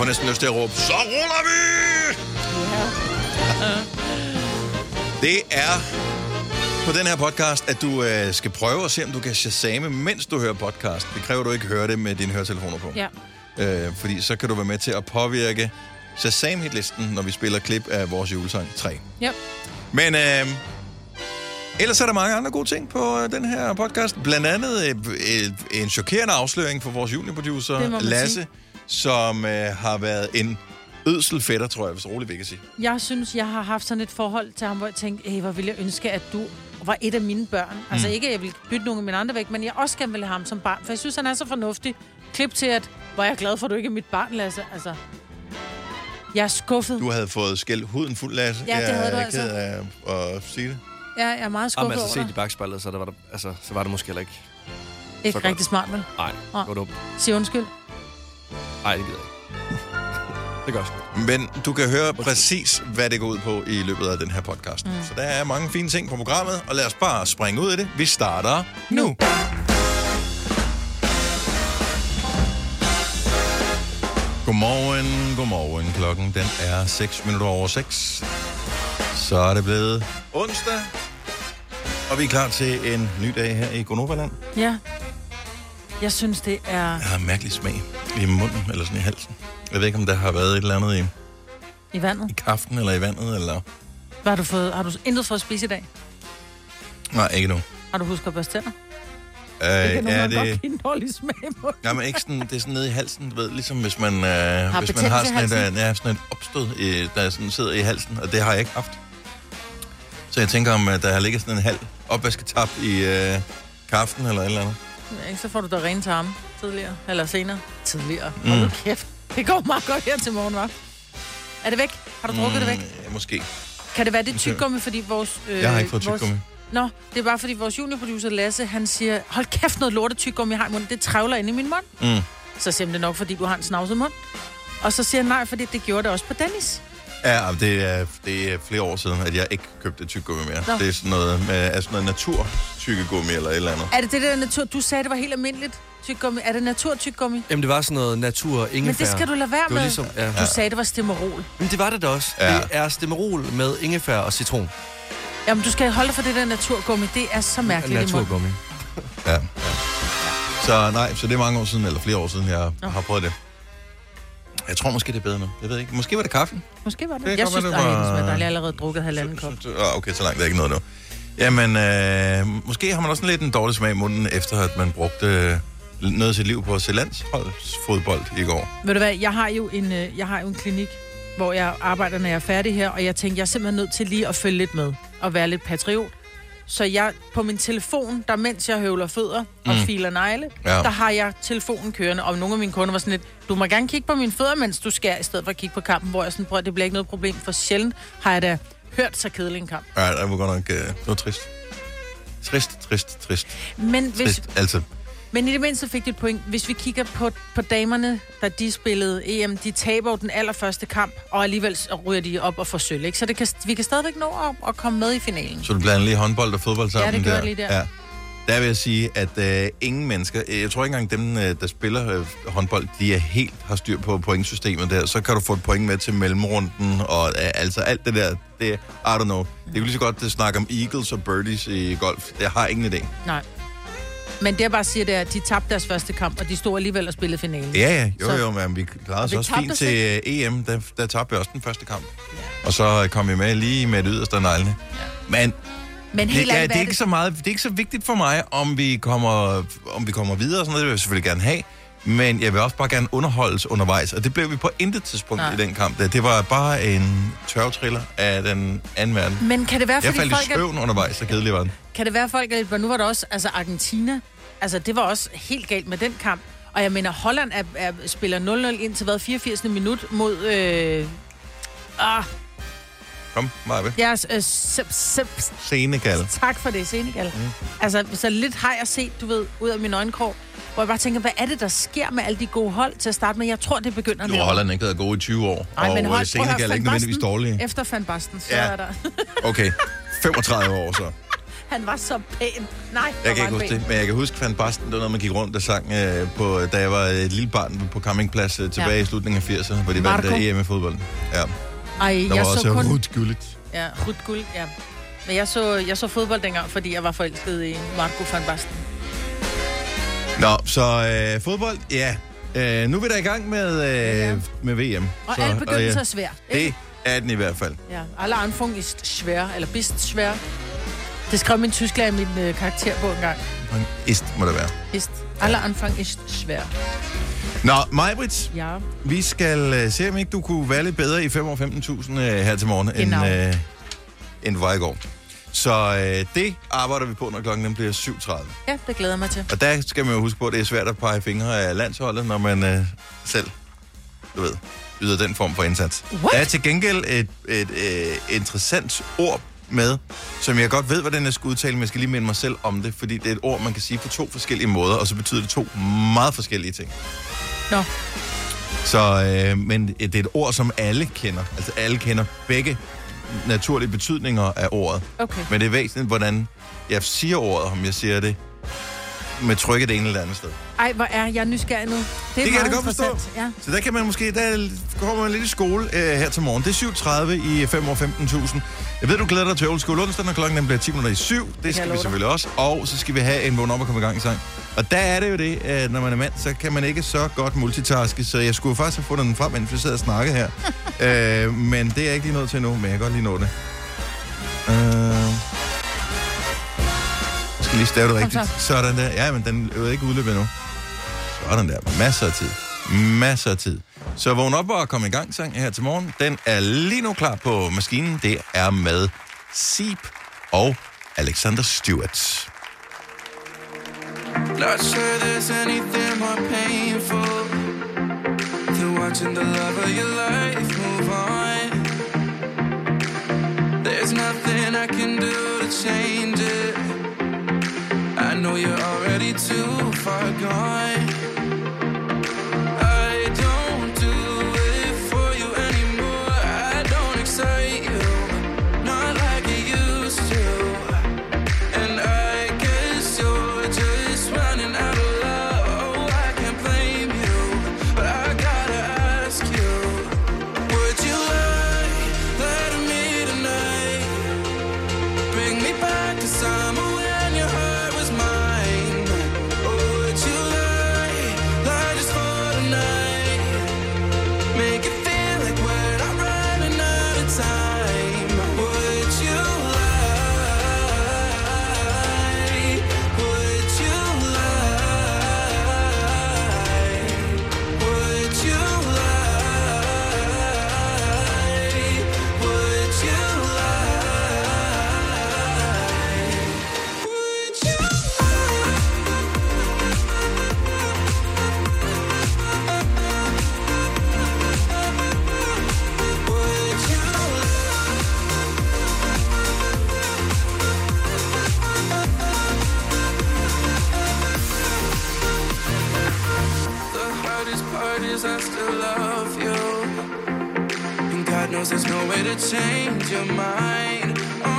får næsten lyst til at råbe, så ruller vi! Det er på den her podcast, at du øh, skal prøve at se, om du kan shazame, mens du hører podcast. Det kræver, at du ikke hører det med dine høretelefoner på. Ja. Øh, fordi så kan du være med til at påvirke Shazam-hitlisten, når vi spiller klip af vores julesang 3. Ja. Men øh, ellers er der mange andre gode ting på øh, den her podcast. Blandt andet øh, øh, en chokerende afsløring for vores juniorproducer, Lasse, sige. Som øh, har været en ødsel fætter, tror jeg, hvis roligt vi kan sige. Jeg synes, jeg har haft sådan et forhold til ham, hvor jeg tænkte, hey, hvor ville jeg ønske, at du var et af mine børn. Altså ikke, at jeg ville bytte nogle af mine andre væk, men jeg også gerne ville have ham som barn. For jeg synes, han er så fornuftig. Klip til, at hvor jeg er glad for, at du ikke er mit barn, Lasse. Altså, jeg er skuffet. Du havde fået skæld huden fuld, Lasse. Ja, det jeg havde du er altså. ked af at sige det. Ja, jeg er meget Jamen, skuffet altså, over set i dig. bagspejlet, så, der var der, altså, så var det måske heller ikke... Ikke godt. rigtig smart, vel? Nej, Nej. det var dumt. Sig undskyld. Nej, det gider jeg ikke. Det gør jeg Men du kan høre præcis, hvad det går ud på i løbet af den her podcast. Mm. Så der er mange fine ting på programmet, og lad os bare springe ud i det. Vi starter nu. nu. Godmorgen, godmorgen. Klokken den er 6 minutter over 6. Så er det blevet onsdag, og vi er klar til en ny dag her i Gonoverland. Ja. Jeg synes, det er... Jeg har en mærkelig smag i munden, eller sådan i halsen. Jeg ved ikke, om der har været et eller andet i, I vandet. i kaften eller i vandet, eller... Hvad har du fået? Har du intet fået at spise i dag? Nej, ikke nu. Har du husket at børste tænder? Øh, Det kan er gange godt det... give en dårlig smag på. Nej, men ikke sådan, det er sådan nede i halsen, du ved, ligesom hvis man, øh, Har hvis man har sådan et, øh, ja, sådan et opstød, øh, der sådan sidder i halsen, og det har jeg ikke haft. Så jeg tænker om, at der har ligget sådan en halv opvasketap i øh, kaften eller et eller andet. Ikke? Så får du da rene tarme tidligere. Eller senere. Tidligere. Mm. Mm. Hold kæft. Det går meget godt her til morgen, hva'? Er det væk? Har du drukket mm. det væk? Ja, måske. Kan det være det tyggegummi, fordi vores... Øh, Jeg har ikke fået vores- tyggegummi. Nå, det er bare fordi vores juniorproducer Lasse, han siger, hold kæft noget lortet tyggegummi, jeg har i munden. Det trævler ind i min mund. Mm. Så siger det nok, fordi du har en snavset mund. Og så siger han nej, fordi det gjorde det også på Dennis. Ja, det er, det er flere år siden, at jeg ikke købte tyggegummi mere. Nå. Det er sådan noget, med, er sådan noget natur tyggegummi eller et eller andet. Er det det der natur? Du sagde, det var helt almindeligt tyggegummi. Er det naturtyggegummi? Jamen, det var sådan noget natur ingefær. Men det skal du lade være Det med. ligesom, ja. Du sagde, det var stemmerol. Men det var det da også. Ja. Det er stemmerol med ingefær og citron. Jamen, du skal holde dig for det der naturgummi. Det er så mærkeligt. Naturgummi. Ja. ja. Så nej, så det er mange år siden, eller flere år siden, jeg Nå. har prøvet det. Jeg tror måske, det er bedre nu. Jeg ved ikke. Måske var det kaffen. Måske var det. Det jeg synes, det det var... det dejligt. Jeg har allerede drukket halvanden kop. Ah, Okay, så langt er ikke noget nu. Jamen, øh, måske har man også lidt en dårlig smag i munden, efter at man brugte øh, noget af sit liv på at se landsholdsfodbold i går. Ved du hvad, jeg har jo en, øh, jeg har jo en klinik, hvor jeg arbejder, når jeg er færdig her, og jeg tænkte, jeg er simpelthen nødt til lige at følge lidt med og være lidt patriot. Så jeg på min telefon, der mens jeg høvler fødder og Mm. filer negle, Ja. der har jeg telefonen kørende, og nogle af mine kunder var sådan lidt, du må gerne kigge på mine fødder, mens du skærer, i stedet for at kigge på kampen, hvor jeg sådan, prøv, det bliver ikke noget problem, for sjældent har jeg da hørt så kedelig en kamp. Ja, det var godt nok... Øh, det var trist. Trist, trist, trist, Men, hvis, trist. Altså, men i det mindste fik du et point. Hvis vi kigger på, på damerne, da de spillede EM, de taber jo den allerførste kamp, og alligevel ryger de op og får sølv. Ikke? Så det kan, vi kan stadigvæk nå at, at komme med i finalen. så du blander lige håndbold og fodbold sammen Ja, det gjorde der. lige der. Ja. Der vil jeg sige, at øh, ingen mennesker, øh, jeg tror ikke engang dem, øh, der spiller øh, håndbold, de er helt har styr på pointsystemet der. Så kan du få et point med til mellemrunden, og øh, altså alt det der, det I don't know. Det er jo lige så godt at snakke om eagles og birdies i golf. Jeg har ingen idé. Nej. Men det jeg bare siger, det er, at de tabte deres første kamp, og de stod alligevel og spillede finalen. Ja, ja, jo, Så- jo, men vi klarede os vi også fint til øh, EM. Der, der tabte vi også den første kamp. Og så kom vi med lige med det yderste af neglene. Men Men det, helt ja, ærligt, det er ikke så meget, det er ikke så vigtigt for mig, om vi kommer, om vi kommer videre og sådan noget. Det vil jeg selvfølgelig gerne have. Men jeg vil også bare gerne underholdes undervejs, og det blev vi på intet tidspunkt Nej. i den kamp. der. Det var bare en tørvetriller af den anden verden. Men kan det være, Jeg fordi faldt i folk er, søvn undervejs, så kedelig var den. kan det være, folk er lidt, nu var der også, altså Argentina, altså det var også helt galt med den kamp. Og jeg mener, Holland er, er, spiller 0-0 ind til hvad, 84. minut mod, øh, ah, Kom, Marve. ja, øh, Senegal. Tak for det, Senegal. Mm. Altså, så lidt har jeg set, du ved, ud af min øjenkrog, hvor jeg bare tænker, hvad er det, der sker med alle de gode hold til at starte med? Jeg tror, det begynder Nu har Holland ikke været gode i 20 år, Ej, men og hold, øh, Senegal er ikke nødvendigvis dårlige. Efter Van Basten, så Ja. er der... Okay, 35 år så. Han var så pæn. Nej, Jeg kan ikke huske pæn. det, men jeg kan huske Van Basten, det var noget, man gik rundt og sang, øh, på, da jeg var et lille barn på campingplads øh, tilbage Ja. i slutningen af 80'erne, hvor de vandt øh, EM i fodbold. Ja, Ej, der jeg var så også kun... Ruth Gullit. Ja, Rut Guld, ja. Men jeg så, jeg så fodbold dengang, fordi jeg var forelsket i Marco van Basten. Nå, så øh, fodbold, ja. Øh, nu er vi da i gang med, Ja. øh, med VM. Og så, alt begyndelse ja, er svært. Det er den i hvert fald. Ja, alle Anfang ist schwer, eller bist schwer. Det skrev min tysklærer i min øh, karakter på en gang. Ist må det være. Ist. Alle Anfang ist schwer. Nå, Majbrits, Ja. vi skal øh, se, om ikke du kunne være lidt bedre i 5 år 15.000 øh, her til morgen, end, øh, end du var i går. Så øh, det arbejder vi på, når klokken den bliver 7.30. Ja, det glæder jeg mig til. Og der skal man jo huske på, at det er svært at pege fingre af landsholdet, når man øh, selv, du ved, yder den form for indsats. What? Der er til gengæld et, et øh, interessant ord med, som jeg godt ved, hvordan jeg skal udtale, men jeg skal lige minde mig selv om det, fordi det er et ord, man kan sige på to forskellige måder, og så betyder det to meget forskellige ting. Nå, Så, øh, men det er et ord, som alle kender. Altså alle kender begge naturlige betydninger af ordet. okay. Men det er væsentligt, hvordan jeg siger ordet, om jeg siger det med trykket det ene eller andet sted. Ej, hvor er jeg nysgerrig nu. Det, er Det kan jeg godt forstå. Ja. Så der kan man måske, der kommer man lidt i skole øh, her til morgen. Det er 7.30 i 5 år 15.000. Jeg ved, du glæder dig til School onsdag, når klokken den bliver 10 minutter i 7. Det jeg skal vi selvfølgelig også. Og så skal vi have en vågn op og komme i gang i sang. Og der er det jo det, at når man er mand, så kan man ikke så godt multitaske. Så jeg skulle faktisk have fundet den frem, mens vi sad og snakkede her. øh, men det er jeg ikke lige nået til nu, men jeg kan godt lige nå det. Øh, skal lige stave det rigtigt. så. Sådan der. Ja, men den er ikke udløbet endnu. Sådan der. Masser af tid. Masser af tid. Så vågn op og kom i gang sang her til morgen. Den er lige nu klar på maskinen. Det er med Seep og Alexander Stewart. Not sure there's anything more painful than watching the love of your life move on. There's nothing I can do to change it. I know you're already too far gone. Love you. And God knows there's no way to change your mind.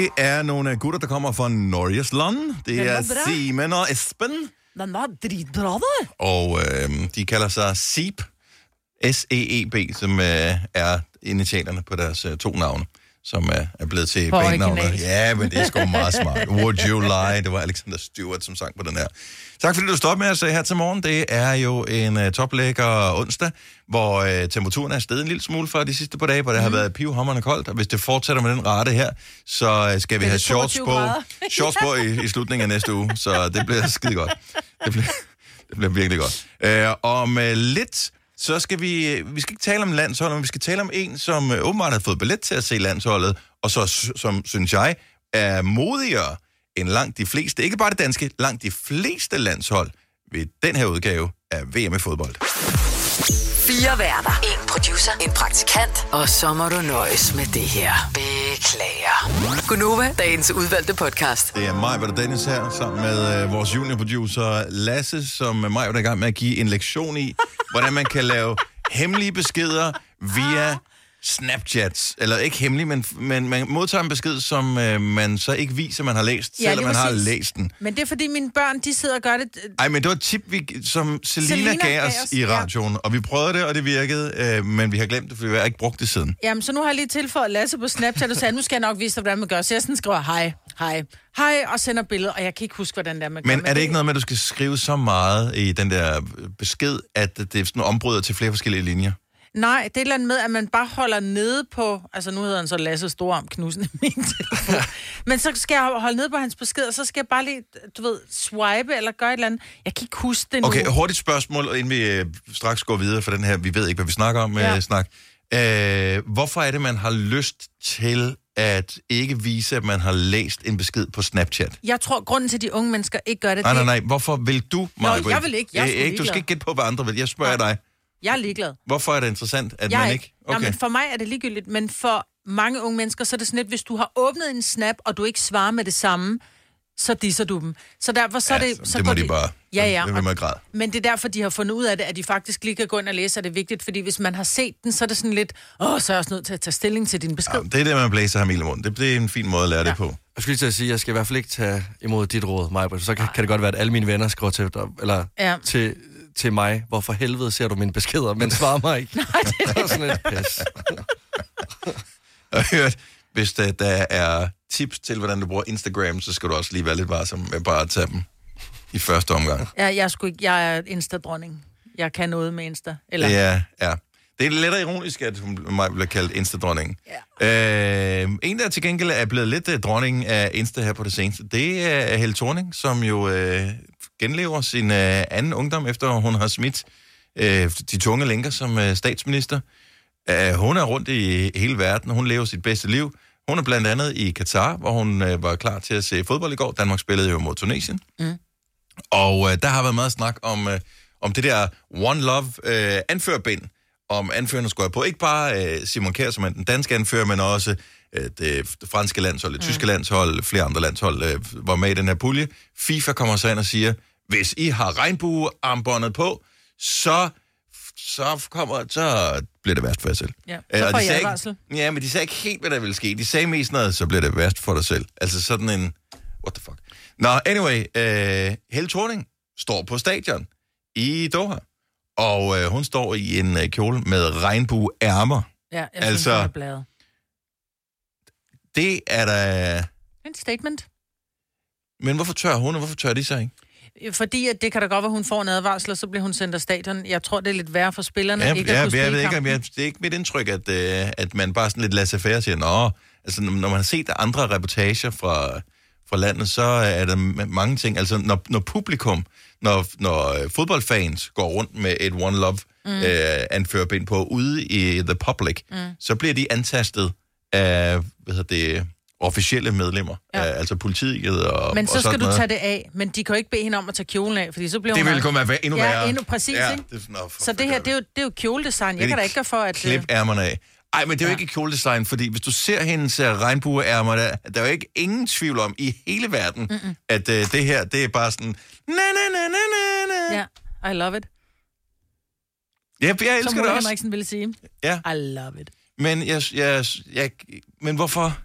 Det er nogle gutter, der kommer fra Norgesland. Det Den er. Simen og Esben. Den var dritbra, da. Og øh, de kalder sig SEEB. S-E-E-B, som øh, er initialerne på deres øh, to navne, som er, er blevet til originalt. Ja, men det er sgu meget smart. Would you lie? Det var Alexander Stewart, som sang på den her. Tak fordi du stod med os øh, her til morgen. Det er jo en uh, toplækker onsdag, hvor uh, temperaturen er steget en lille smule fra de sidste par dage, hvor det Mhm. har været pivhammerende koldt, og hvis det fortsætter med den rate her, så uh, skal vi have shorts 22 på, shorts på i, i slutningen af næste uge, så det bliver skide godt. Det bliver, det bliver virkelig godt. Uh, om uh, lidt, så skal vi, øh, vi skal ikke tale om landsholdet, men vi skal tale om en, som åbenbart har fået billet til at se landsholdet, og så, som, synes jeg, er modigere end langt de fleste, ikke bare det danske, langt de fleste landshold ved den her udgave af VM i fodbold. Fire værter. En producer. En praktikant. Og så må du nøjes med det her. Beklager. Gunova, dagens udvalgte podcast. Det er mig, og Dennis her, sammen med øh, vores juniorproducer Lasse, som mig er i gang med at give en lektion i, hvordan man kan lave hemmelige beskeder via Snapchats. Eller ikke hemmelig, men, men man modtager en besked, som øh, man så ikke viser, man har læst, Ja, selvom man har læst den. Men det er fordi mine børn, de sidder og gør det... øh, Ej, men det var et tip, vi, som Selina, Selina gav gav os os, i ja. radioen, og vi prøvede det, og det virkede, øh, men vi har glemt det, for vi har ikke brugt det siden. Jamen, så nu har jeg lige tilføjet Lasse på Snapchat, og sagde, nu skal jeg nok vise dig, hvordan man gør. Så jeg sådan skriver, hej, hej, hej, og sender billeder, og jeg kan ikke huske, hvordan det er, man. Men er det ikke noget med, at du skal skrive så meget i den der besked, at det er sådan ombryder til flere forskellige linjer? Nej, det er et eller andet med, at man bare holder nede på... Altså, nu hedder han så Lasse Storarm Knudsen i min telefon. Men så skal jeg holde nede på hans besked, og så skal jeg bare lige, du ved, swipe eller gøre et eller andet. Jeg kan ikke huske det nu. Okay, hurtigt spørgsmål, og inden vi øh, straks går videre for den her, vi ved ikke, hvad vi snakker om, ja. Ja. øh, snak. Øh, hvorfor er det, man har lyst til at ikke vise, at man har læst en besked på Snapchat? Jeg tror, grunden til, at de unge mennesker ikke gør det, Nej, nej, nej. Hvorfor vil du, Maja? jeg vil ikke. Jeg er ikke. Du ligeglad. skal ikke gætte på, hvad andre vil. Jeg spørger Nej. dig. Jeg er ligeglad. Hvorfor er det interessant, at Jeg man ikke... ikke. Okay. Jamen, for mig er det ligegyldigt, men for mange unge mennesker, så er det sådan lidt, hvis du har åbnet en snap, og du ikke svarer med det samme, så disser du dem. Så derfor så er Ja, det... så det må de bare- Ja, ja. det vil man græde. Men det er derfor, de har fundet ud af det, at de faktisk lige kan gå ind og læse, og det er vigtigt, fordi hvis man har set den, så er det sådan lidt, åh, så er jeg også nødt til at tage stilling til din besked. Ja, det er det, man blæser ham i munden. Det, det er en fin måde at lære ja. det på. Jeg skulle lige til at sige, at jeg skal i hvert fald ikke tage imod dit råd, Maja. Så kan, kan det godt være, at alle mine venner skriver til, eller Ja. til, til mig, hvorfor helvede ser du mine beskeder, men svarer mig ikke. Nej, det er sådan lidt pis. Jeg har hørt, hvis der, der er tips til, hvordan du bruger Instagram, så skal du også lige være lidt varsom med bare at tage dem i første omgang. Ja, jeg, er sgu ikke, jeg er Insta-dronning. Jeg kan noget med Insta. Eller, Ja, ja. Det er lidt ironisk, at hun mig bliver kaldt Insta-dronningen. Ja. Øh, en, der til gengæld er blevet lidt uh, dronning af Insta her på det seneste, det er Helle Thorning, som jo øh, genlever sin øh, anden ungdom, efter hun har smidt øh, de tunge lænker som øh, statsminister. Øh, hun er rundt i hele verden, hun lever sit bedste liv. Hun er blandt andet i Katar, hvor hun øh, var klar til at se fodbold i går. Danmark spillede jo mod Tunesien. Mm. Og øh, der har været meget snak om, øh, om det der One Love øh, anførbind, om anførerne skulle have på. Ikke bare øh, Simon Kjær, som er den danske anfører, men også øh, det, franske landshold, det tyske landshold, flere andre landshold øh, var med i den her pulje. FIFA kommer så ind og siger, hvis I har regnbuearmbåndet på, så så, kommer, så bliver det værst for jer selv. Ja, Øh, så og får de sagde advarsel. ikke, Ja, men de sagde ikke helt, hvad der ville ske. De sagde mest noget, så bliver det værst for dig selv. Altså sådan en... What the fuck? Nå, anyway. Øh, Helle Thorning står på stadion i Doha. Og øh, hun står i en øh, kjole med regnbueærmer. ja jeg Altså- synes, det er. Det er da... En statement. Men hvorfor tør hun, og hvorfor tør de så ikke? Fordi at det kan da godt være, hun får en advarsel, og så bliver hun sendt af stadion. Jeg tror, det er lidt værre for spillerne. Ja, ikke ja, at kunne jeg spille ved ikke, om jeg, det er ikke mit indtryk, at, øh, at man bare sådan lidt laissez-faire siger, nå, altså når man har set andre reportager fra, fra landet, så er der mange ting, altså når, når publikum, når, når øh, fodboldfans går rundt med et One Love mm. øh, anførbind på ude i the public, mm. så bliver de antastet af, hvad hedder det, officielle medlemmer, ja. Ja. af, altså politiet og Men og så skal sådan du noget. tage det af. Men de kan jo ikke bede hende om at tage kjolen af, fordi så bliver Det hun... ville kun være endnu Ja, værre. endnu præcis, ja, ikke? Det er sådan, oh, for Så det her, det er jo, det er jo kjoledesign. Jeg kan da ikke gøre for, at... øh, Klip ærmerne af. Ej, men det er jo Ja. ikke kjoledesign, fordi hvis du ser hendes regnbueærmer, der, der er jo ikke ingen tvivl om i hele verden, Mm-mm. at uh, det her, det er bare sådan... Na, na, na, na, na, na. Ja, I love it. Ja, jeg Som elsker det Ole også. Henriksen ville sige. Ja. I love it. Men, jeg, jeg, jeg, men hvorfor...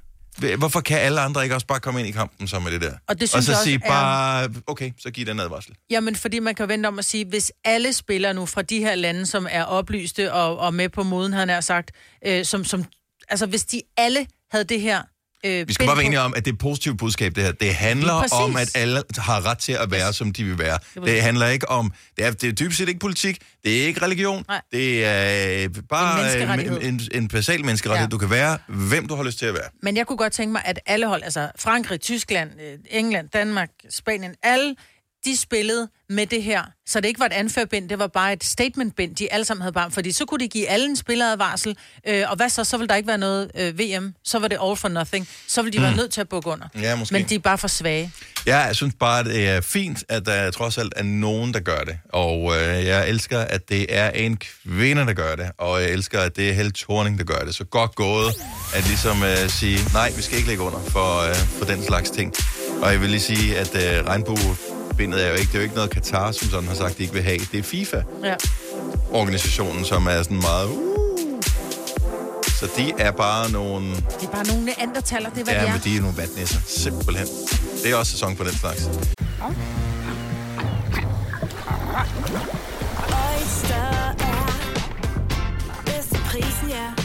Hvorfor kan alle andre ikke også bare komme ind i kampen så med det der? Og det og synes så jeg også sige er- bare, okay, så giv den advarsel. Jamen, fordi man kan vente om at sige, hvis alle spillere nu fra de her lande, som er oplyste og, og med på moden, han har sagt, øh, som, som, altså hvis de alle havde det her... Øh, Vi skal bare være enige om, at det er et positivt budskab, det her. Det handler præcis. om, at alle har ret til at være, som de vil være. Det handler ikke om... Det er, det er dybest set ikke politik. Det er ikke religion. Nej. Det er øh, bare En en, en basal menneskerettighed. Ja. Du kan være, hvem du har lyst til at være. Men jeg kunne godt tænke mig, at alle hold, altså Frankrig, Tyskland, øh, England, Danmark, Spanien, alle, de spillede med det her. Så det ikke var et anførbind, det var bare et statementbind, de alle sammen havde bare. Fordi så kunne de give alle en spilleradvarsel, øh, og hvad så? Så ville der ikke være noget øh, VM. Så var det all for nothing. Så ville de være nødt til at bukke under. Mm. Ja, måske. Men de er bare for svage. Ja, jeg synes bare, det er fint, at der trods alt er nogen, der gør det. Og øh, jeg elsker, at det er en kvinde, der gør det. Og jeg elsker, at det er Helle Thorning, der gør det. Så godt gået at ligesom øh, sige, nej, vi skal ikke lægge under for, øh, for den slags ting. Og jeg vil lige sige, at øh, regnbuebindet er jo ikke, det er jo ikke noget Katar, som sådan har sagt, de ikke vil have. Det er FIFA-organisationen, Ja. som er sådan meget... Uh, så de er bare nogle... Det er bare nogle neandertaler, det er, hvad Ja, de er. men de er nogle vatnæsser. Simpelthen. Det er også sæson for den slags. Oyster er bedst til prisen, ja.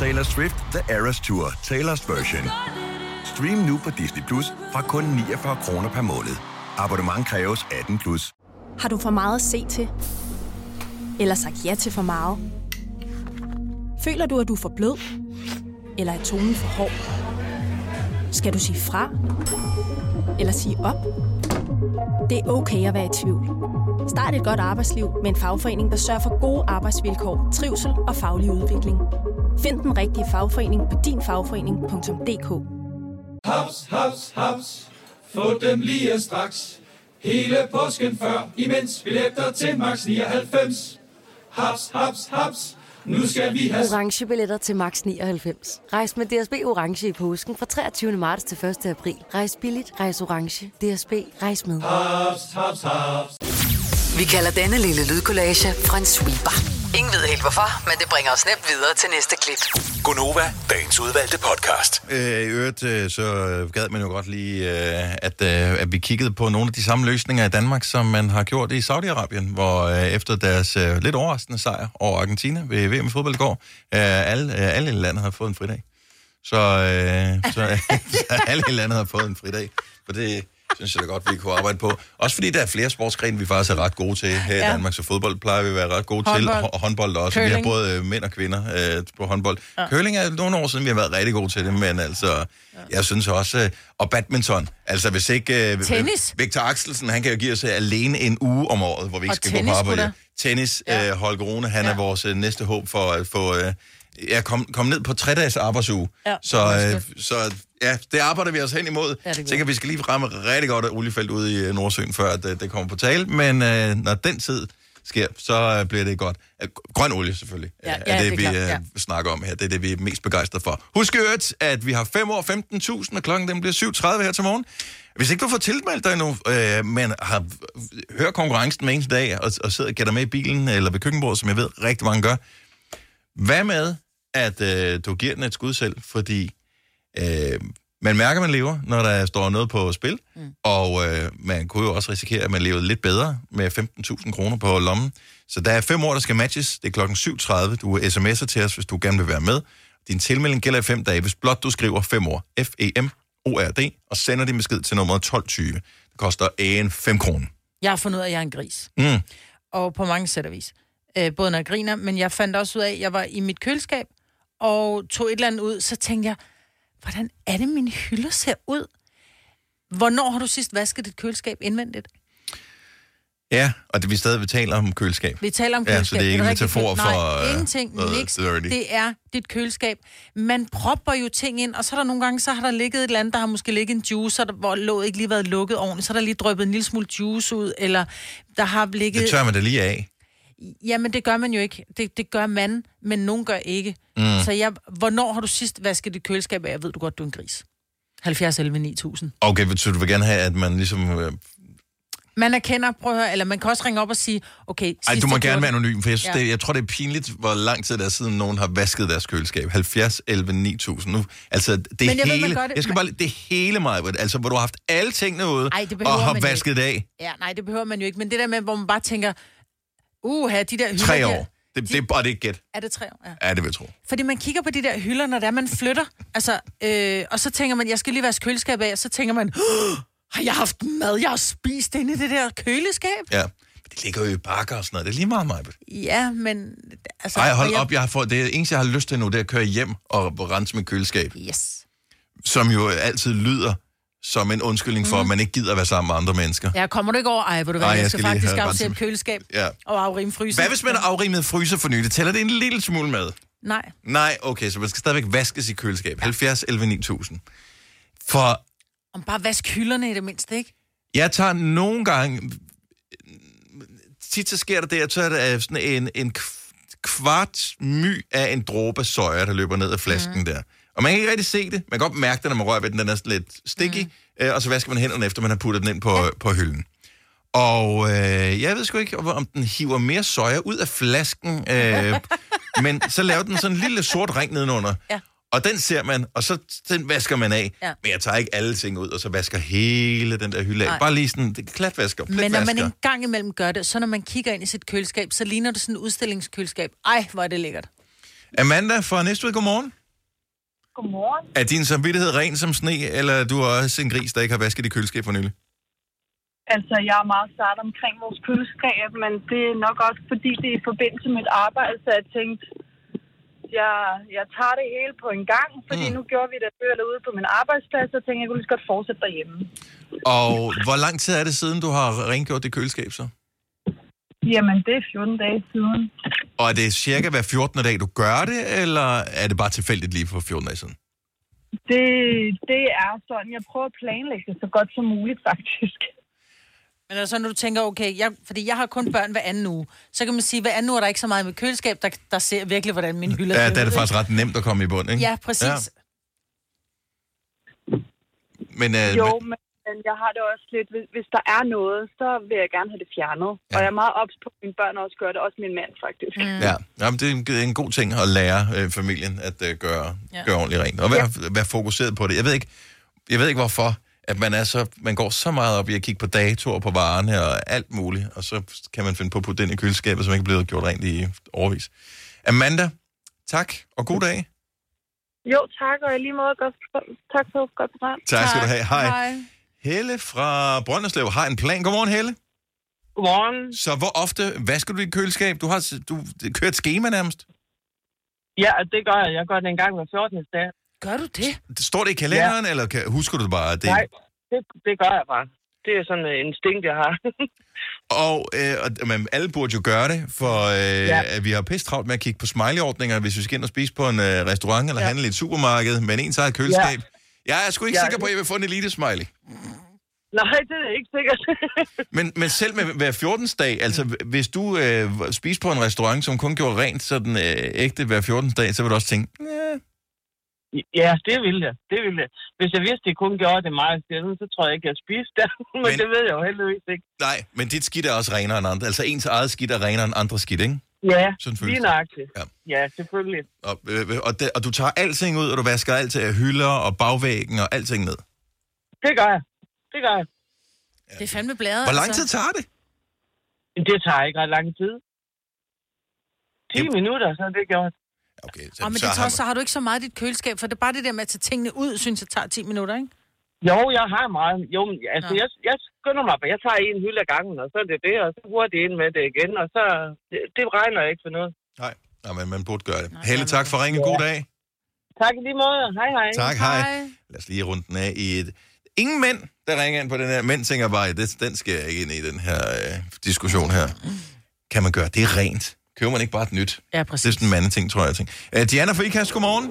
Taylor Swift The Eras Tour, Taylor's version. Stream nu på Disney Plus fra kun 49 kroner per måned. Abonnement kræves 18 plus. Har du for meget at se til? Eller sagt ja til for meget? Føler du, at du er for blød? Eller er tonen for hård? Skal du sige fra? Eller sige op? Det er okay at være i tvivl. Start et godt arbejdsliv med en fagforening, der sørger for gode arbejdsvilkår, trivsel og faglig udvikling. Find den rigtige fagforening på dinfagforening.dk Haps, haps, haps. Få dem lige straks. Hele påsken før, imens billetter til max 99. Haps, haps, haps. Nu skal vi have orange billetter til max 99. Rejs med DSB orange i påsken fra 23. marts til 1. april. Rejs billigt, rejs orange. DSB rejs med. haps, haps, haps. Vi kalder denne lille lydkollage en sweeper. Ingen ved helt hvorfor, men det bringer os nemt videre til næste klip. Gonova, dagens udvalgte podcast. Øh, I øvrigt, øh, så gad man jo godt lige, øh, at, øh, at vi kiggede på nogle af de samme løsninger i Danmark, som man har gjort i Saudi-Arabien, hvor øh, efter deres øh, lidt overraskende sejr over Argentina ved VM i fodbold i går, øh, alle, øh, alle i landet har fået en fridag. Så, øh, så, så alle i landet har fået en fridag. For det synes jeg da godt, vi kunne arbejde på. Også fordi der er flere sportsgrene, vi faktisk er ret gode til her i Ja. Danmark. Så fodbold plejer vi at være ret gode Håndbold. til. Og håndbold også. Vi har Curling. både øh, mænd og kvinder øh, på håndbold. Ja. Curling er nogle år siden, vi har været rigtig gode til det, men altså, ja. jeg synes også... Øh, og badminton. Altså, hvis ikke... Øh, Tennis. Victor Axelsen, han kan jo give os øh, alene en uge om året, hvor vi ikke Og skal tennis, gå på arbejde. Tennis, øh, Holger Rune, han ja. er vores øh, næste håb for at få... Øh, Ja, kom, kom ned på tre dages arbejdsuge. Ja, så, det øh, så ja, det arbejder vi os hen imod. Ja, det er Jeg tænker, vi skal lige ramme rigtig godt oliefelt ude i øh, Nordsøen, før at, øh, det kommer på tale. Men øh, når den tid sker, så øh, bliver det godt. Øh, Grøn olie selvfølgelig, Ja, ja, er det, det er vi øh, ja. snakker om her. Det er det, vi er mest begejstrede for. Husk øvrigt, at vi har 5 år 15.000, og klokken den bliver 7.30 her til morgen. Hvis ikke du får tilmeldt dig endnu, øh, men har hørt konkurrencen med eneste dag, og, og sidder og gætter med i bilen eller ved køkkenbordet, som jeg ved rigtig mange gør, hvad med, at øh, du giver den et skud selv, fordi øh, man mærker, man lever, når der står noget på spil, mm. og øh, man kunne jo også risikere, at man levede lidt bedre med 15.000 kroner på lommen. Så der er fem år, der skal matches. Det er klokken 7.30. Du sms'er til os, hvis du gerne vil være med. Din tilmelding gælder i fem dage, hvis blot du skriver fem år. F-E-M-O-R-D, og sender din besked til nummeret 1220. Det koster en 5 kroner. Jeg har fundet ud af, at jeg er en gris. Mm. Og på mange sæt og vis. Øh, både når jeg griner, men jeg fandt også ud af, at jeg var i mit køleskab, og tog et eller andet ud, så tænkte jeg, hvordan er det, mine hylder ser ud? Hvornår har du sidst vasket dit køleskab indvendigt? Ja, og det vi stadig taler om køleskab. Vi taler om Ja, køleskab. så det er ikke en metafor for, Nej, øh, ingenting. noget Niks. dirty. Det er dit køleskab. Man propper jo ting ind, og så er der nogle gange, så har der ligget et eller andet, der har måske ligget en juice, der, hvor låget ikke lige været lukket ordentligt, så er der lige drøbet en lille smule juice ud, eller der har ligget... Det tør man da lige af. Jamen, det gør man jo ikke. Det, det gør man, men nogen gør ikke. Mm. Så jeg, hvornår har du sidst vasket dit køleskab af? Jeg ved du godt, du er en gris. 70 11 9000. Okay, så du vil gerne have, at man ligesom... Øh, Man erkender, prøv at høre, eller man kan også ringe op og sige, okay, ej, du må gerne være anonym, for jeg, synes, Ja. det, jeg tror, det er pinligt, hvor lang tid der er siden, nogen har vasket deres køleskab. 70, 11, 9000. Nu, altså, det Men jeg ved, man hele... gør det- jeg skal bare... Det hele mig, altså, hvor du har haft alle tingene ude, Ej, det og har man vasket det af. Ja, nej, det behøver man jo ikke. Men det der med, hvor man bare tænker, uha, de der hylder... Tre der- år. Det, det er bare det ikke gæt. Er det tre år? Ja. Ja, det vil jeg tro. Fordi man kigger på de der hylder, når det er, man flytter. Altså, øh, og så tænker man, jeg skal lige vaske køleskab af, og så tænker man, "Åh, har jeg haft mad, jeg har spist inde i det der køleskab? Ja. Det ligger jo i bakker og sådan noget. Det er lige meget mig. Ja, men... Altså, Ej, hold og jeg, op, jeg har fået, det eneste, jeg har lyst til nu, det er at køre hjem og rense mit køleskab. Yes. Som jo altid lyder som en undskyldning for, Mhm. at man ikke gider at være sammen med andre mennesker. Ja, kommer du ikke over? Ej, hvor du hvad, jeg, jeg skal skal faktisk afsætte køleskab Ja. og afrime fryser. Hvad hvis man har afrimet fryser for nylig? Tæller det en lille smule med? Nej. Nej, okay, så man skal stadigvæk vaskes i køleskab. 70, 11, 9000. For Om bare vask hylderne i det mindste, ikke? jeg tager nogle gange... Tit så sker der det, at så er der sådan en, en kv- kvart my af en dråbe soja, der løber ned af flasken mm. der. Og man kan ikke rigtig se det. Man kan godt mærke det, når man rører ved den. Den er lidt sticky. Mm. Øh, og så vasker man hænderne efter, man har puttet den ind på, ja. på hylden. Og øh, jeg ved sgu ikke, om den hiver mere soja ud af flasken. Øh, men så laver den sådan en lille sort ring nedenunder. Ja. Og den ser man, og så den vasker man af. Ja. Men jeg tager ikke alle ting ud, og så vasker hele den der hylde af. Nej. Bare lige sådan, det klatvasker, Men når man pletvasker. en gang imellem gør det, så når man kigger ind i sit køleskab, så ligner det sådan et udstillingskøleskab. Ej, hvor er det lækkert. Amanda fra Næstved, godmorgen. Godmorgen. Er din samvittighed ren som sne, eller er du også en gris, der ikke har vasket dit køleskab for nylig? Altså, jeg er meget sart omkring vores køleskab, men det er nok også, fordi det er i forbindelse med et arbejde, så jeg tænkte, jeg, jeg tager det hele på en gang, fordi mm. nu gjorde vi det før ude på min arbejdsplads, og tænkte, jeg kunne lige så godt fortsætte derhjemme. Og hvor lang tid er det siden, du har rengjort dit køleskab så? Jamen, det er 14 dage siden. Og er det cirka hver 14. dag, du gør det, eller er det bare tilfældigt lige for 14 dage siden? Det, det er sådan, jeg prøver at planlægge det så godt som muligt, faktisk. Men altså, når du tænker, okay, jeg, fordi jeg har kun børn hver anden uge, så kan man sige, hver anden uge er der ikke så meget med køleskab, der, der ser virkelig, hvordan min hylde Ja, der er det faktisk ret nemt at komme i bund, ikke? Ja, præcis. Ja. Men, øh, Jo, men, men jeg har det også lidt, hvis, hvis der er noget, så vil jeg gerne have det fjernet. Ja. Og jeg er meget ops på, at mine børn også gør det, også min mand faktisk. Mm. Ja, Jamen, det er en, god ting at lære øh, familien at øh, gøre, Ja. gøre ordentligt rent. Og være, ja. være fokuseret på det. Jeg ved ikke, jeg ved ikke hvorfor, at man, er så, man går så meget op i at kigge på datoer på varerne og alt muligt, og så kan man finde på at putte den i køleskabet, som ikke er blevet gjort rent i overvis. Amanda, tak, og god dag. Jo, tak, og i lige måde godt, tak for godt program. Tak skal du have. Hej. Helle fra Brønderslev har en plan. Godmorgen, Helle. Godmorgen. Så hvor ofte vasker du dit køleskab? Du har du, kører et schema nærmest. Ja, det gør jeg. Jeg gør det en gang hver 14. dag. Gør du det? Står det i kalenderen, ja. eller kan, husker du det bare? Det, Nej, det, det gør jeg bare. Det er sådan en instinkt, jeg har. Og, øh, og men alle burde jo gøre det, for øh, Ja. at vi har pisse travlt med at kigge på smiley-ordninger, hvis vi skal ind og spise på en øh, restaurant eller ja. handle i et supermarked, men ens eget køleskab. Ja. Jeg er sgu ikke ja. sikker på, at jeg vil få en elite-smiley. Nej, det er ikke sikkert. Men, men selv med hver 14. dag, altså hvis du øh, spiser på en restaurant, som kun gjorde rent sådan øh, ægte hver 14. dag, så vil du også tænke, ja, det vil jeg. Det vil jeg. Hvis jeg vidste, de kun gjorde det meget sjældent, så tror jeg ikke, jeg spiste det. Men, men det ved jeg jo heldigvis ikke. nej, men dit skidt er også renere end andre. Altså ens eget skidt er renere end andre skidt, ikke? Ja, Sådan føles lige det. nøjagtigt. Ja. Ja, selvfølgelig. Og, øh, og, det, og du tager alting ud, og du vasker alt til hylder og bagvæggen og alting ned. Det gør jeg. Det gør jeg. Det er fandme bladet, Hvor lang altså. tid tager det? Det tager ikke ret lang tid. 10 minutter, så er det gjort. Okay, Og men det tager, også- så har du ikke så meget i dit køleskab, for det er bare det der med at tage tingene ud, synes jeg tager 10 minutter, ikke? Jo, jeg har meget. Jo, men altså, Nå. jeg, jeg skynder mig, jeg tager en hylde ad gangen, og så er det det, og så hurtigt ind med det igen, og så, det, det regner ikke for noget. Nej, Nej men man burde gøre det. Helle, tak for ringen. God dag. Tak i lige måde. Hej, hej. Tak, hej. Lad os lige runde den af i et... ingen mænd, der ringer ind på den her. Mænd tænker bare, det, den skal jeg ikke ind i, den her øh, diskussion her. Kan man gøre det rent? Køber man ikke bare et nyt? Ja, præcis. Det er sådan en mandeting, tror jeg. Ting. Uh, Diana fra IKAST, godmorgen.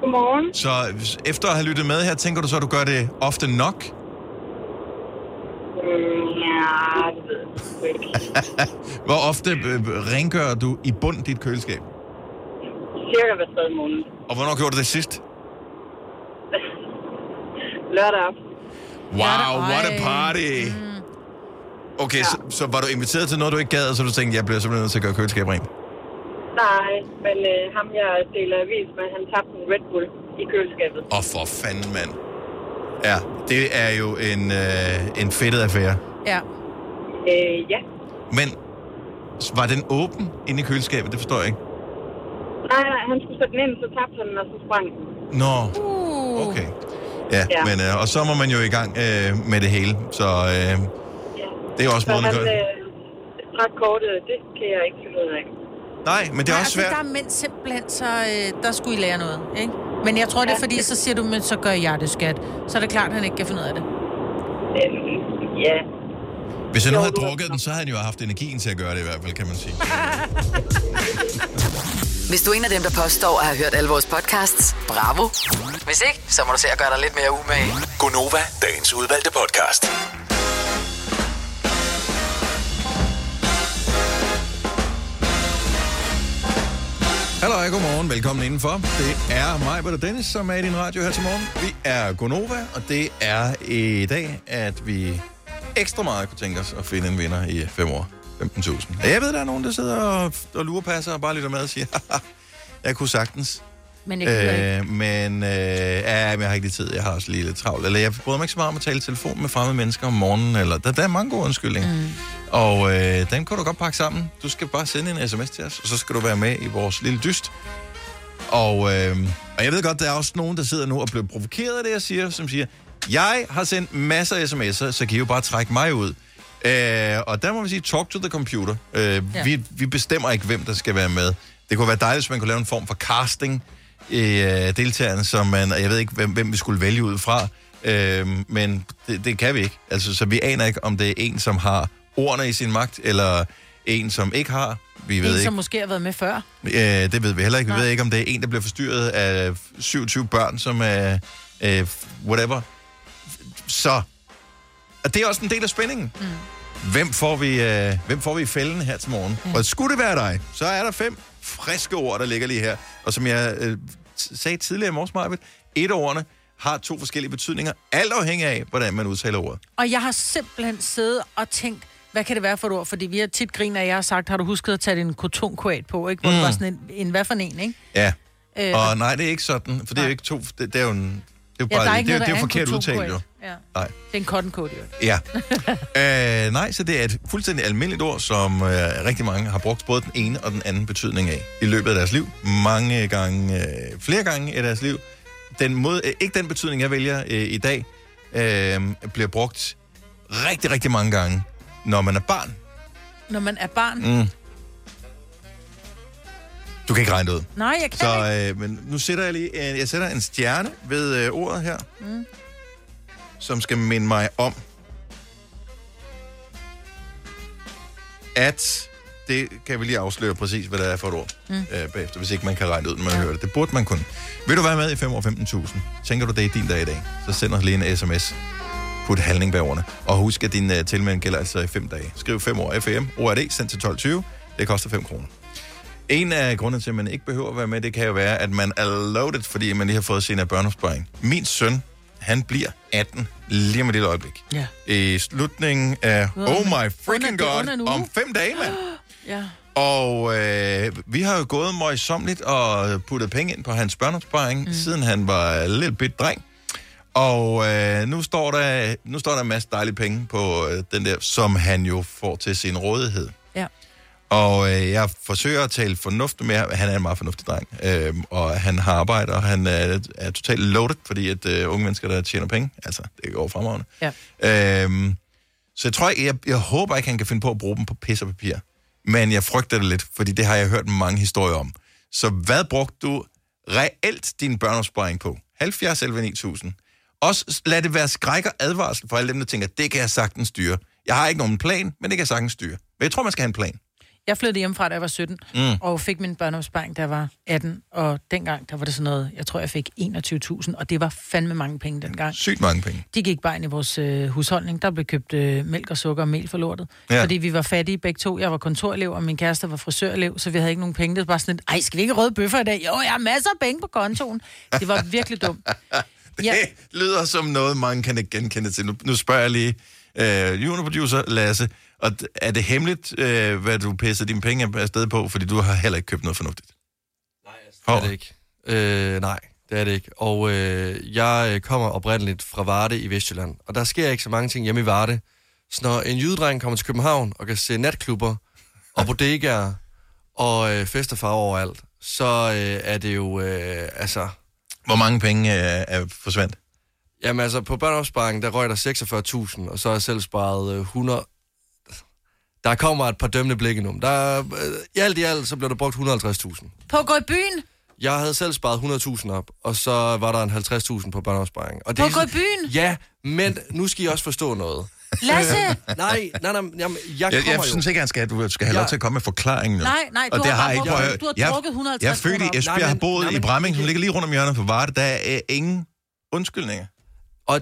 Godmorgen. Så hvis- efter at have lyttet med her, tænker du så, at du gør det ofte nok? Mm, ja, det ved jeg sgu ikke. Hvor ofte øh, rengør du i bund dit køleskab? Cirka hver tredje måned. Og hvornår gjorde du det sidst? Lørdag aften. Wow, what a party! Okay, så, så var du inviteret til noget, du ikke gad, og så du tænkte, jeg bliver simpelthen nødt til at gøre køleskab rent? Nej, men øh, ham jeg deler avis med, han tabte en Red Bull i køleskabet. Åh, oh, for fanden, mand. Ja, det er jo en, øh, en fedtet affære. Ja. Øh, ja. Men var den åben inde i køleskabet? Det forstår jeg ikke. Nej, nej, han skulle sætte den ind, så tabte han den, og så sprang den. Nå, Uh. okay. Ja, Ja. men øh, og så må man jo i gang øh, med det hele. Så øh, det er jo også Så måden at han gøre det. øh, trak kortet, det kan jeg ikke finde ud af. Nej, men det er Nej, også altså, svært. der er mænd simpelthen, så øh, der skulle I lære noget, ikke? Men jeg tror, det er fordi, så siger du, men så gør jeg det, skat. Så er det klart, at han ikke kan finde ud af det. Øh, ja. Hvis jeg nu havde drukket den, så havde han jo haft energien til at gøre det i hvert fald, kan man sige. Hvis du er en af dem, der påstår at have hørt alle vores podcasts, bravo. Hvis ikke, så må du se at gøre dig lidt mere umage. Gonova, dagens udvalgte podcast. Hallo, godmorgen. Velkommen indenfor. Det er mig, Britta Dennis, som er i din radio her til morgen. Vi er Gonova, og det er i dag, at vi ekstra meget kunne tænke os at finde en vinder i 5 år. 15.000. Jeg ved, der er nogen, der sidder og, og lurepasser og bare lytter med og siger, jeg kunne sagtens. Men jeg. Øh, men øh, ja, jeg har ikke lige tid. Jeg har også lige lidt travlt. Eller jeg bryder mig ikke så meget om at tale i telefon med fremmede mennesker om morgenen. Eller, der, der er mange gode undskyldninger. Mm. Og øh, den kan du godt pakke sammen. Du skal bare sende en sms til os, og så skal du være med i vores lille dyst. Og, øh, og jeg ved godt, der er også nogen, der sidder nu og bliver provokeret af det, jeg siger, som siger, jeg har sendt masser af sms'er, så kan I jo bare trække mig ud. Øh, og der må vi sige, talk to the computer. Øh, ja. Vi, vi bestemmer ikke, hvem der skal være med. Det kunne være dejligt, hvis man kunne lave en form for casting øh, deltagerne, som man, og jeg ved ikke, hvem, hvem vi skulle vælge ud fra, øh, men det, det kan vi ikke. Altså, så vi aner ikke, om det er en, som har ordene i sin magt, eller en, som ikke har. Vi ved En, ikke. som måske har været med før. Øh, det ved vi heller ikke. Vi Nej. ved ikke, om det er en, der bliver forstyrret af 27 børn, som er øh, whatever. Så, og det er også en del af spændingen. Mm. Hvem, får vi, øh, hvem får vi i fælden her til morgen? Mm. Og skulle det være dig, så er der fem friske ord, der ligger lige her. Og som jeg øh, sagde tidligere i morges, Marvitt, et ordene har to forskellige betydninger, alt afhængig af, hvordan man udtaler ordet. Og jeg har simpelthen siddet og tænkt, hvad kan det være for et ord? Fordi vi har tit griner, at jeg har sagt, har du husket at tage din kotonkoat på, ikke? Hvor mm. det var sådan en, en hvad for en, ikke? Ja, Øh, og nej, det er ikke sådan, for det er jo ikke to, det, det er jo en... Det er jo ja, bare, der er ikke det, noget, det er jo er forkert udtalt, jo. Ja. Nej. Det er en cotton coat, jo. Ja. øh, nej, så det er et fuldstændig almindeligt ord, som øh, rigtig mange har brugt både den ene og den anden betydning af i løbet af deres liv. Mange gange, øh, flere gange i deres liv. Den måde, øh, ikke den betydning, jeg vælger øh, i dag, øh, bliver brugt rigtig, rigtig mange gange, når man er barn. Når man er barn. Mm. Du kan ikke regne det ud. Nej, jeg kan Så, ikke. øh, men nu sætter jeg lige, øh, jeg sætter en stjerne ved øh, ordet her, Mm. som skal minde mig om, at det kan vi lige afsløre præcis, hvad det er for et ord mm. øh, bagefter, hvis ikke man kan regne ud, når man ja. hører det. Det burde man kunne. Vil du være med i 5 år 15.000? Tænker du, det er din dag i dag? Så send os lige en sms. Put handling bag ordene. Og husk, at din uh, tilmelding gælder altså i 5 dage. Skriv 5 år FM, ORD, send til 12.20. Det koster 5 kroner. En af grundene til, at man ikke behøver at være med, det kan jo være, at man er loaded, fordi man lige har fået sin af børneopsparing. Min søn, han bliver 18 lige om et lille øjeblik. Ja. I slutningen af, oh my freaking det god, om fem dage, mand. Ja. Og øh, vi har jo gået møjsomligt og puttet penge ind på hans børneopsparing, mm. siden han var en lille bit dreng. Og øh, nu, står der, nu står der en masse dejlige penge på øh, den der, som han jo får til sin rådighed. Og øh, jeg forsøger at tale fornuftigt med ham. Han er en meget fornuftig dreng. Øh, og han har arbejde, og han er, er totalt loaded, fordi at øh, unge mennesker, der tjener penge, altså, det går fremragende. Ja. Øhm, så jeg tror ikke, jeg, jeg håber ikke, han kan finde på at bruge dem på pis og papir. Men jeg frygter det lidt, fordi det har jeg hørt mange historier om. Så hvad brugte du reelt din børneopsparing på? 70 11 9000. Også lad det være skræk og advarsel for alle dem, der tænker, det kan jeg sagtens styre. Jeg har ikke nogen plan, men det kan jeg sagtens styre. Men jeg tror, man skal have en plan. Jeg flyttede hjemmefra, da jeg var 17, Mm. og fik min børneopsparing, da jeg var 18. Og dengang, der var det sådan noget, jeg tror, jeg fik 21.000, og det var fandme mange penge dengang. Sygt mange penge. De gik bare ind i vores øh, husholdning. Der blev købt øh, mælk og sukker og mel for lortet. Ja. Fordi vi var fattige begge to. Jeg var kontorelev, og min kæreste var frisørelev, så vi havde ikke nogen penge. Det var bare sådan lidt, ej, skal vi ikke røde bøffer i dag? Jo, jeg har masser af penge på kontoen. Det var virkelig dumt. Det ja. lyder som noget, mange kan ikke genkende til. Nu, nu spørger jeg lige øh, juniorproducer Lasse, og er det hemmeligt, øh, hvad du pisser dine penge afsted på? Fordi du har heller ikke købt noget fornuftigt. Det er det ikke. Øh, nej, det er det ikke. Og øh, jeg øh, kommer oprindeligt fra Varde i Vestjylland, og der sker ikke så mange ting hjemme i Varde. Så når en jydedreng kommer til København og kan se natklubber og bodegaer og øh, festefar overalt, så øh, er det jo, øh, altså... Hvor mange penge øh, er forsvandt? Jamen altså, på børneopsparingen, der røg der 46.000, og så har jeg selv sparet øh, 100... Der kommer et par dømmende blikke nu. Der, øh, I alt i alt, så blev der brugt 150.000. På at gå i byen? Jeg havde selv sparet 100.000 op, og så var der en 50.000 på børneopsparing. Og På at gå i byen? Ja, men nu skal I også forstå noget. Lasse! Nej, nej, nej, jamen, jeg Jeg, kommer jeg synes jo. ikke, han skal, du skal have lov Jeg- til at komme med forklaringen. nu. Nej, nej, du Og det har jeg drukket- prøv at høre. du har Jeg- drukket 150 Jeg er født i. Esbjerg, Nej, har men- boet nej, i men- Bramming, som ligger lige rundt om hjørnet på Varde. Der er øh, ingen undskyldninger. Og,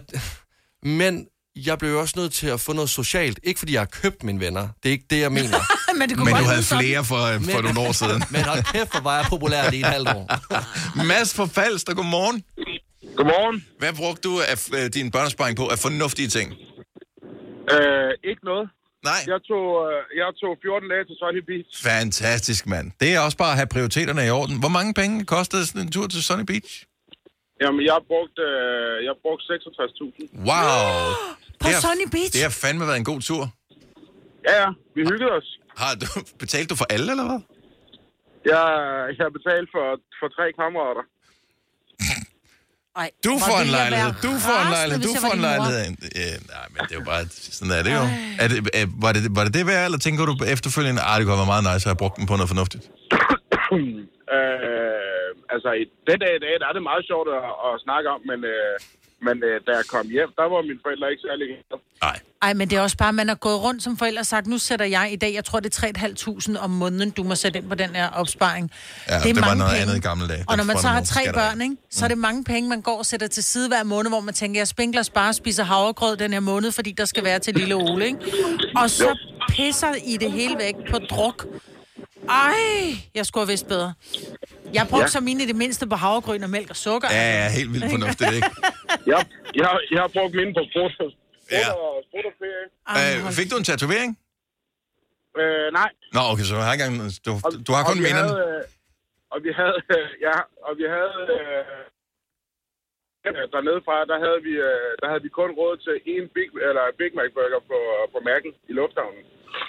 men jeg blev jo også nødt til at få noget socialt. Ikke fordi jeg har købt mine venner. Det er ikke det, jeg mener. men det Men du havde flere for, øh, for nogle år siden. Men hold kæft, hvor var jeg populær lige et halvt år. Mads fra Falster, godmorgen. Godmorgen. Hvad brugte du af øh, din børnesparing på af fornuftige ting? Øh, ikke noget. Nej. Jeg tog, øh, jeg tog 14 dage til Sunny Beach. Fantastisk, mand. Det er også bare at have prioriteterne i orden. Hvor mange penge kostede sådan en tur til Sunny Beach? Jamen, jeg har brugt, øh, jeg har brugt 66.000. Wow. På Det har- Sunny Beach? Det har fandme været en god tur. Ja, ja. Vi hyggede os. Har du, betalt du for alle, eller hvad? Jeg, jeg har betalt for, for tre kammerater. Ej, Du får en lejlighed, være du får en lejlighed, du får en lejlighed. Øh, nej, men det er jo bare, sådan er det jo. Er det, er, var, det, var det det værd, eller tænker du efterfølgende, at det kunne været meget nice at have brugt den på noget fornuftigt? øh, altså, i den dag i dag, der er det meget sjovt at, at snakke om, men, øh, men øh, da jeg kom hjem, der var mine forældre ikke særlig glade. Ej, men det er også bare, man har gået rundt som forældre og sagt, nu sætter jeg i dag, jeg tror det er 3.500 om måneden, du må sætte ind på den her opsparing. Ja, det, var noget andet i gamle dage. Og når man så har tre børn, ikke, så er det mange penge, man går og sætter til side hver måned, hvor man tænker, jeg spinkler spare og spiser havregrød den her måned, fordi der skal være til lille Ole, ikke? Og så pisser I det hele væk på druk. Ej, jeg skulle have vidst bedre. Jeg brugte Ja. ja. så mine i det mindste på havregryn og mælk og sukker. Ja, ja, helt vildt fornuftigt, ikke? Jeg, jeg, jeg har brugt mine på sprut, Ja. ferie. Øh, fik du en tatovering? Øh, nej. Nå, okay, så har, ikke engang, du, du har kun minderne. havde, øh, og vi havde, øh, ja, og vi havde, øh, dernede fra, der havde vi, øh, der havde vi kun råd til en Big, eller Big Mac burger på, på Mac'en i lufthavnen.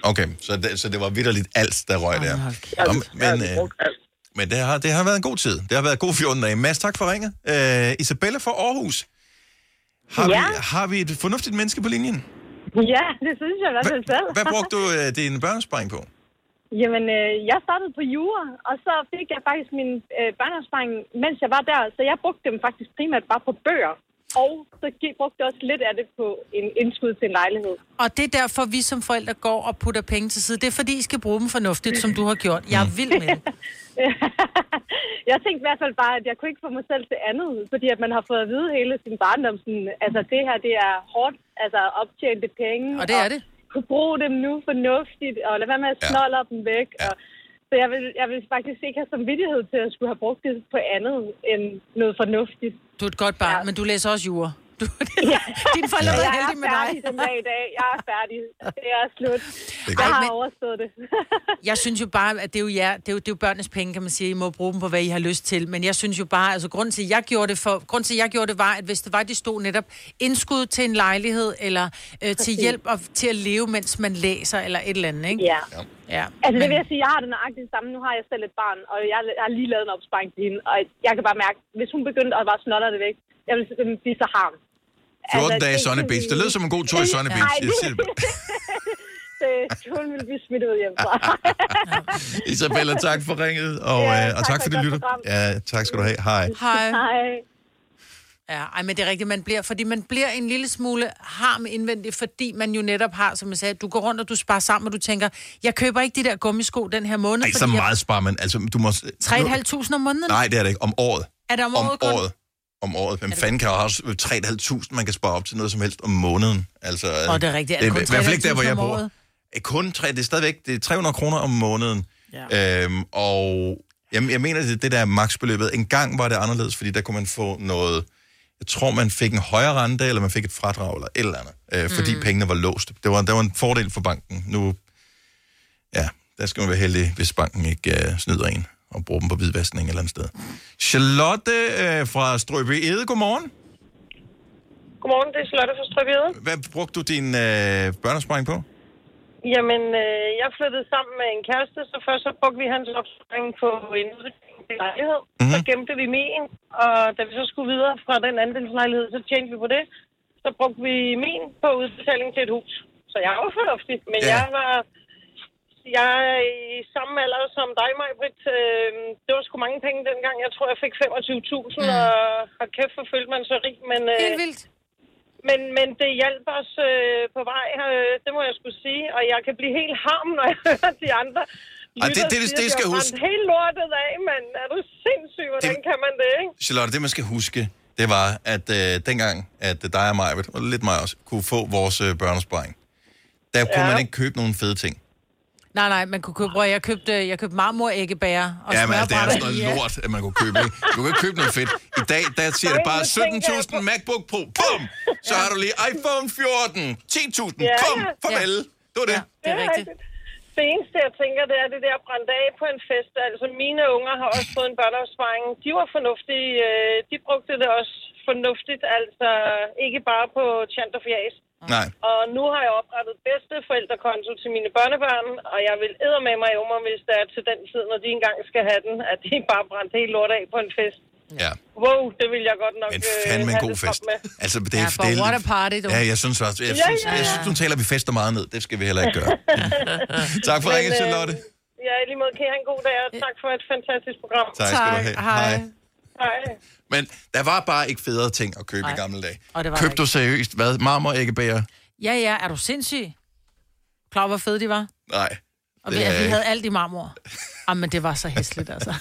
Okay, så det, så det var vidderligt alt, der røg der. Ja, Nå, ja, men, vi øh, men det har, det har været en god tid. Det har været god 14 dage. Mads, tak for ringet. Øh, Isabella fra Aarhus. Har, Ja. vi, har vi et fornuftigt menneske på linjen? Ja, det synes jeg i hvert fald selv. Hvad brugte du øh, din børnesparing på? Jamen, øh, jeg startede på jura, og så fik jeg faktisk min øh, børneopsparing, mens jeg var der. Så jeg brugte dem faktisk primært bare på bøger. Og så brugte jeg også lidt af det på en indskud til en lejlighed. Og det er derfor, vi som forældre går og putter penge til side. Det er fordi, I skal bruge dem fornuftigt, som du har gjort. Jeg er vild med det. jeg tænkte i hvert fald bare, at jeg kunne ikke få mig selv til andet, fordi at man har fået at vide hele sin barndom, sådan, altså det her, det er hårdt, altså optjente penge. Og det er det. Kunne bruge dem nu fornuftigt, og lade være med at snolle dem væk. Og, så jeg vil, jeg vil faktisk ikke have samvittighed til at skulle have brugt det på andet end noget fornuftigt. Du er et godt barn, ja. men du læser også jura. Du, Ja. Dine forældre jeg er er heldige med dig. færdig den dag i dag. Jeg er færdig. Det er slut. godt. Jeg har Men- overstået det. Jeg synes jo bare, at det er jo, jer, det er jo, det er jo børnenes penge, kan man sige. I må bruge dem på, hvad I har lyst til. Men jeg synes jo bare, altså grunden til, at jeg gjorde det, for, grunden til, at jeg gjorde det var, at hvis det var, de stod netop indskud til en lejlighed, eller øh, til hjælp og, til at leve, mens man læser, eller et eller andet, ikke? Ja. ja. Altså det vil jeg sige, jeg har det nøjagtigt det samme. Nu har jeg selv et barn, og jeg, jeg har lige lavet en opsparing til hende. Og jeg kan bare mærke, hvis hun begyndte at bare snoller det væk, jeg vil simpelthen blive så harm. 14 dage i Sunny Beach. Det lød som en god tur i Sunny Beach. Jeg siger det hun vil blive smidt ud hjemmefra. Isabella, tak for ringet, og, Ja, øh, og tak tak for for et det lytter. Ja, tak skal du have. Hej. Hej. Hej. Ja, ej, men det er rigtigt, man bliver, fordi man bliver en lille smule harm indvendigt, fordi man jo netop har, som jeg sagde, du går rundt og du sparer sammen, og du tænker, jeg køber ikke de der gummisko den her måned, Ej, så meget sparer man. Altså, du må... jeg... 3.500 om måneden? Nej, det er det ikke. Om året. Er det om Om året året. Om året. Hvem fanden kan også 3.500, man kan spare op til noget som helst om måneden? Altså, Åh, det er rigtigt. Er det det er i hvert fald ikke der, hvor 3.500 jeg bor. Eh, Kun tre, det er stadigvæk det er 300 kroner om måneden. Ja. Øhm, og jeg, jeg mener, det, det der er maksbeløbet. En gang var det anderledes, fordi der kunne man få noget... Jeg tror, man fik en højere rente, eller man fik et fradrag, eller et eller andet. Øh, fordi Mm. pengene var låst. Det var, det var en fordel for banken. Nu, ja, der skal man være heldig, hvis banken ikke uh, snyder en og bruger dem på hvidvaskning et eller andet sted. Charlotte øh, fra Strøby Ede, godmorgen. Godmorgen, det er Charlotte fra Strøbjede. Hvad brugte du din øh, børnesparing på? Jamen, øh, jeg flyttede sammen med en kæreste, så først så brugte vi hans opsparing på en lejlighed. Mhm. Mm-hmm. Så gemte vi min, og da vi så skulle videre fra den andelslejlighed, så tjente vi på det. Så brugte vi min på udbetaling til et hus. Så jeg var fornuftig, men Ja. jeg var... Jeg er i samme alder som dig, Majbrit. Øh, det var sgu mange penge dengang. Jeg tror, jeg fik 25.000, mm. og har kæft, hvor følte man så rig. Men, øh, Helt vildt. Men, men det hjalp os øh, på vej, øh, det må jeg skulle sige. Og jeg kan blive helt harm, når jeg hører de andre. Ej, det- det- det- det sige, skal de har huske. helt lortet af, men er du sindssyg? Hvordan kan man det, ikke? Charlotte, det man skal huske, det var, at øh, dengang, at dig og mig, og lidt mig også, kunne få vores øh, børnesparing, der kunne Ja. man ikke købe nogen fede ting. Nej, nej, man kunne købe, jeg købte, jeg købte marmoræggebærer og Ja, men altså, det er sådan noget i, ja. lort, at man kunne købe. Ikke? Du kan ikke købe noget fedt. I dag, der siger det bare 17.000 MacBook Pro. Bum! Så har du lige iPhone 14. 10.000. Ja, Bum! ja. Farvel. Det var det. det er rigtigt. Det eneste, jeg tænker, det er det der brændt af på en fest. Altså, mine unger har også fået en børneopsparing. De var fornuftige. øh, De brugte det også fornuftigt. Altså, ikke bare på chant og fjas. Nej. Og nu har jeg oprettet bedste forældrekonto til mine børnebørn, og jeg vil æde med mig mig, hvis det er til den tid, når de engang skal have den, at de bare brændte helt lort af på en fest. Ja. Wow, det vil jeg godt nok Men øh, fandme en have god fest. Med. Altså, det, Ja, er for det, er- what a party, du. Ja, jeg synes også, jeg Ja, synes, ja, jeg ja. synes, nu taler vi fester meget ned. Det skal vi heller ikke gøre. tak for ringen, øh, Charlotte. Ja, i lige måde kan I have en god dag, og tak for et fantastisk program. Tak skal du have. Hej. Hej. Men der var bare ikke federe ting at købe Nej. i gamle dage. Og det var Købte du seriøst, hvad? Marmor æggebæger? Ja, ja, er du sindssyg? Klar, hvor fede de var? Nej. Og vi, vi havde alt i marmor. Jamen, det var så hæsligt, altså.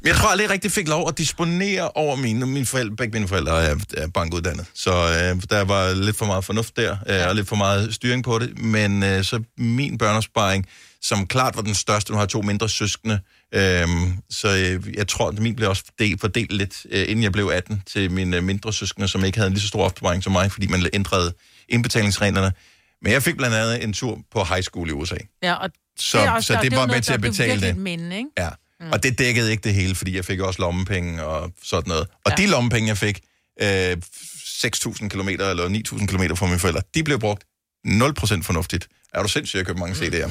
Men jeg tror aldrig, jeg rigtig fik lov at disponere over mine. Mine forældre, begge mine forældre er, er bankuddannet, så øh, der var lidt for meget fornuft der, øh, og lidt for meget styring på det. Men øh, så min børneopsparing, som klart var den største, nu har to mindre søskende, øh, så øh, jeg tror, at min blev også fordelt, fordelt lidt, øh, inden jeg blev 18, til mine øh, mindre søskende, som ikke havde en lige så stor opsparing som mig, fordi man ændrede indbetalingsreglerne. Men jeg fik blandt andet en tur på high school i USA. Ja, og Så- det også, så det er var jo med noget, til at betale Det det. minde, ikke? Ja, mm. og det dækkede ikke det hele, fordi jeg fik også lommepenge og sådan noget. Og ja. de lommepenge, jeg fik, øh, 6.000 km eller 9.000 km fra mine forældre, de blev brugt 0% fornuftigt. Er du sindssyg, at købe mange CD'er?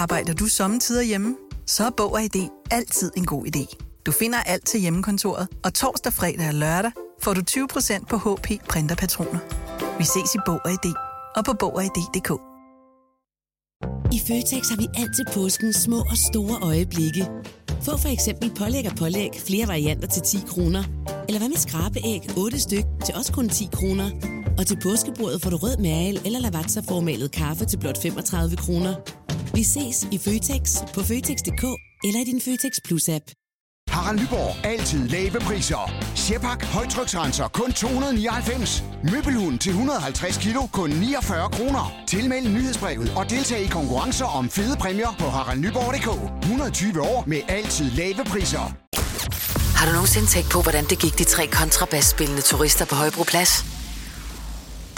Arbejder du sommetider hjemme? Så er Bog og ID altid en god idé. Du finder alt til hjemmekontoret, og torsdag, fredag og lørdag får du 20% på HP printerpatroner. Vi ses i Bog og ID og på Bog og ID.dk. I Føtex har vi altid påsken små og store øjeblikke. Få for eksempel pålæg og pålæg flere varianter til 10 kroner. Eller hvad med skrabeæg 8 styk til også kun 10 kroner. Og til påskebordet får du rød mal eller lavatserformalet kaffe til blot 35 kroner. Vi ses i Føtex på Føtex.dk eller i din Føtex Plus-app. Harald Nyborg. Altid lave priser. Sjehpak. Højtryksrenser. Kun 299. Møbelhund til 150 kilo. Kun 49 kroner. Tilmeld nyhedsbrevet og deltag i konkurrencer om fede præmier på haraldnyborg.dk. 120 år med altid lave priser. Har du nogensinde tænkt på, hvordan det gik de tre kontrabasspillende turister på Højbroplads?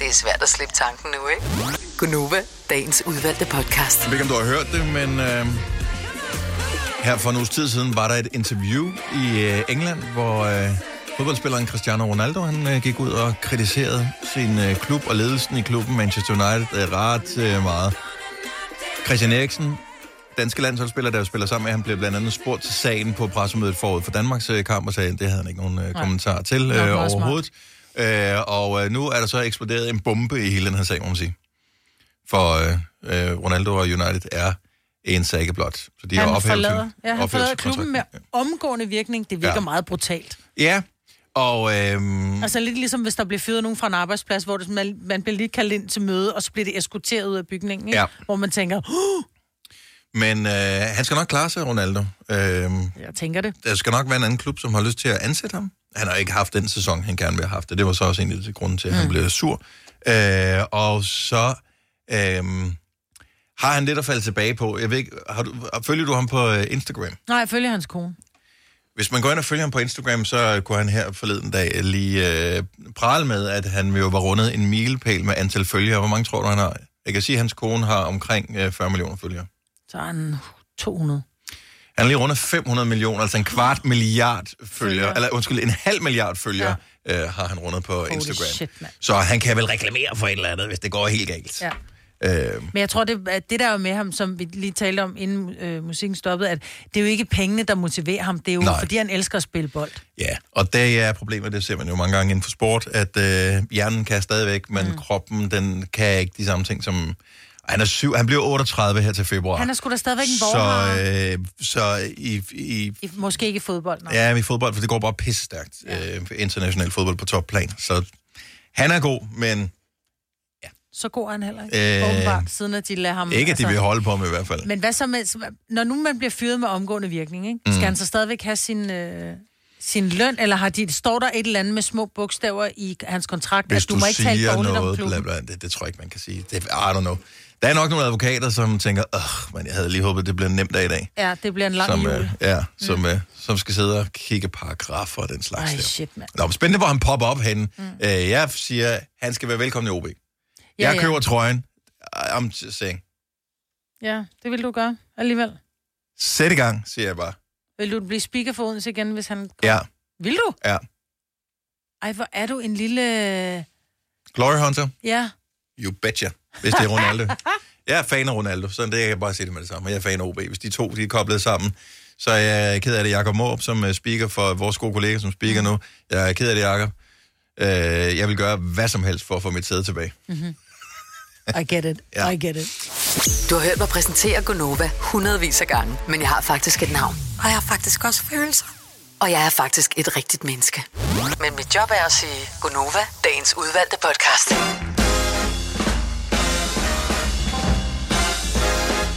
Det er svært at slippe tanken nu, ikke? Gunova, dagens udvalgte podcast. Jeg ved ikke, om du har hørt det, men øh, Her for en uges tid siden var der et interview i øh, England, hvor øh, fodboldspilleren Cristiano Ronaldo han øh, gik ud og kritiserede sin øh, klub og ledelsen i klubben Manchester United øh, ret øh, meget. Christian Eriksen, danske landsholdsspiller, der jo spiller sammen med, han blev blandt andet spurgt til sagen på pressemødet forud for Danmarks øh, kamp, og sagde, at det havde han ikke nogen øh, kommentar til øh, overhovedet. Øh, og øh, nu er der så eksploderet en bombe i hele den her sag, må man sige. For øh, øh, Ronaldo og United er en sag blot. Så de har han ophævet forlader, sin- ja, han forlader klubben med omgående virkning. Det virker Ja. meget brutalt. Ja, og øhm, Altså lidt ligesom, hvis der bliver fyret nogen fra en arbejdsplads, hvor det, man, man bliver lige kaldt ind til møde, og så bliver det eskorteret ud af bygningen, ikke? Ja. hvor man tænker, "Huh!" men øh, han skal nok klare sig, Ronaldo. Øhm, jeg tænker det. der skal nok være en anden klub, som har lyst til at ansætte ham. Han har ikke haft den sæson, han gerne vil have haft, og det var så også en af grunden til, at han Mm. blev sur. Øh, og så øh, har han lidt at falde tilbage på. Jeg ved ikke, har du, følger du ham på øh, Instagram? Nej, jeg følger hans kone. Hvis man går ind og følger ham på Instagram, så kunne han her forleden dag lige øh, prale med, at han jo var rundet en milepæl med antal følgere. Hvor mange tror du, han har? Jeg kan sige, at hans kone har omkring øh, 40 millioner følgere. Så er han 200. Han er lige rundet 500 millioner, altså en kvart milliard følgere, Følgere. eller undskyld, en halv milliard følgere ja. øh, har han rundet på Holy Instagram. shit. Så han kan vel reklamere for et eller andet, hvis det går helt galt. Ja. Øh, Men jeg tror, det, at det der er med ham, som vi lige talte om, inden øh, musikken stoppede, at det er jo ikke pengene, der motiverer ham. Det er jo. Nej. fordi han elsker at spille bold. ja, og det er problemet, det ser man jo mange gange inden for sport, at øh, hjernen kan stadigvæk, men mm. kroppen, den kan ikke de samme ting som... Han er syv, han bliver 38 her til februar. Han er sgu da stadigvæk en så, vorhar. øh, så i, i, I, måske ikke i fodbold, nej. Ja, i fodbold, for det går bare pisse stærkt. Ja. Øh, international fodbold på topplan. Så han er god, men Så går han heller ikke. Øh, Åbenbart, siden at de lader ham... ikke, at de vil holde på ham i hvert fald. Men hvad så med... Når nu man bliver fyret med omgående virkning, ikke? skal Mm. han så stadigvæk have sin, øh, sin løn, eller har de, står der et eller andet med små bogstaver i hans kontrakt, Hvis at du, må ikke tale dårligt om noget, klubben? bla, bla, det, det tror jeg ikke, man kan sige. Det, I don't know. Der er nok nogle advokater, som tænker, åh, men jeg havde lige håbet, det blev en nem dag i dag. Ja, det bliver en lang som, jul. øh, ja, som, mm. øh, som skal sidde og kigge paragrafer og den slags Ej, der. shit, mand. Nå, men spændende, hvor han popper op henne. Mm. Øh, jeg siger, han skal være velkommen i OB. Ja, jeg ja. køber trøjen. I'm just saying. Ja, det vil du gøre alligevel. Sæt i gang, siger jeg bare. Vil du blive speaker for Odense igen, hvis han... Ja, Vil du? ja. Ej, hvor er du en lille... Glory Hunter, Ja. you betcha, hvis det er Ronaldo. jeg er fan af Ronaldo, så det jeg kan bare sige det med det samme. Jeg er fan af OB. Hvis de to de er koblet sammen, så er jeg ked af det, Jakob Måb, som øh, speaker for vores gode kollega, som speaker nu. Jeg er ked af det, Jakob. Øh, jeg vil gøre hvad som helst for at få mit sæde tilbage. Mm-hmm. I get it. Ja. I get it. Du har hørt mig præsentere Gonova hundredvis af gange, men jeg har faktisk et navn. Og jeg har faktisk også følelser. Og jeg er faktisk et rigtigt menneske. Men mit job er at sige Gonova, dagens udvalgte podcast.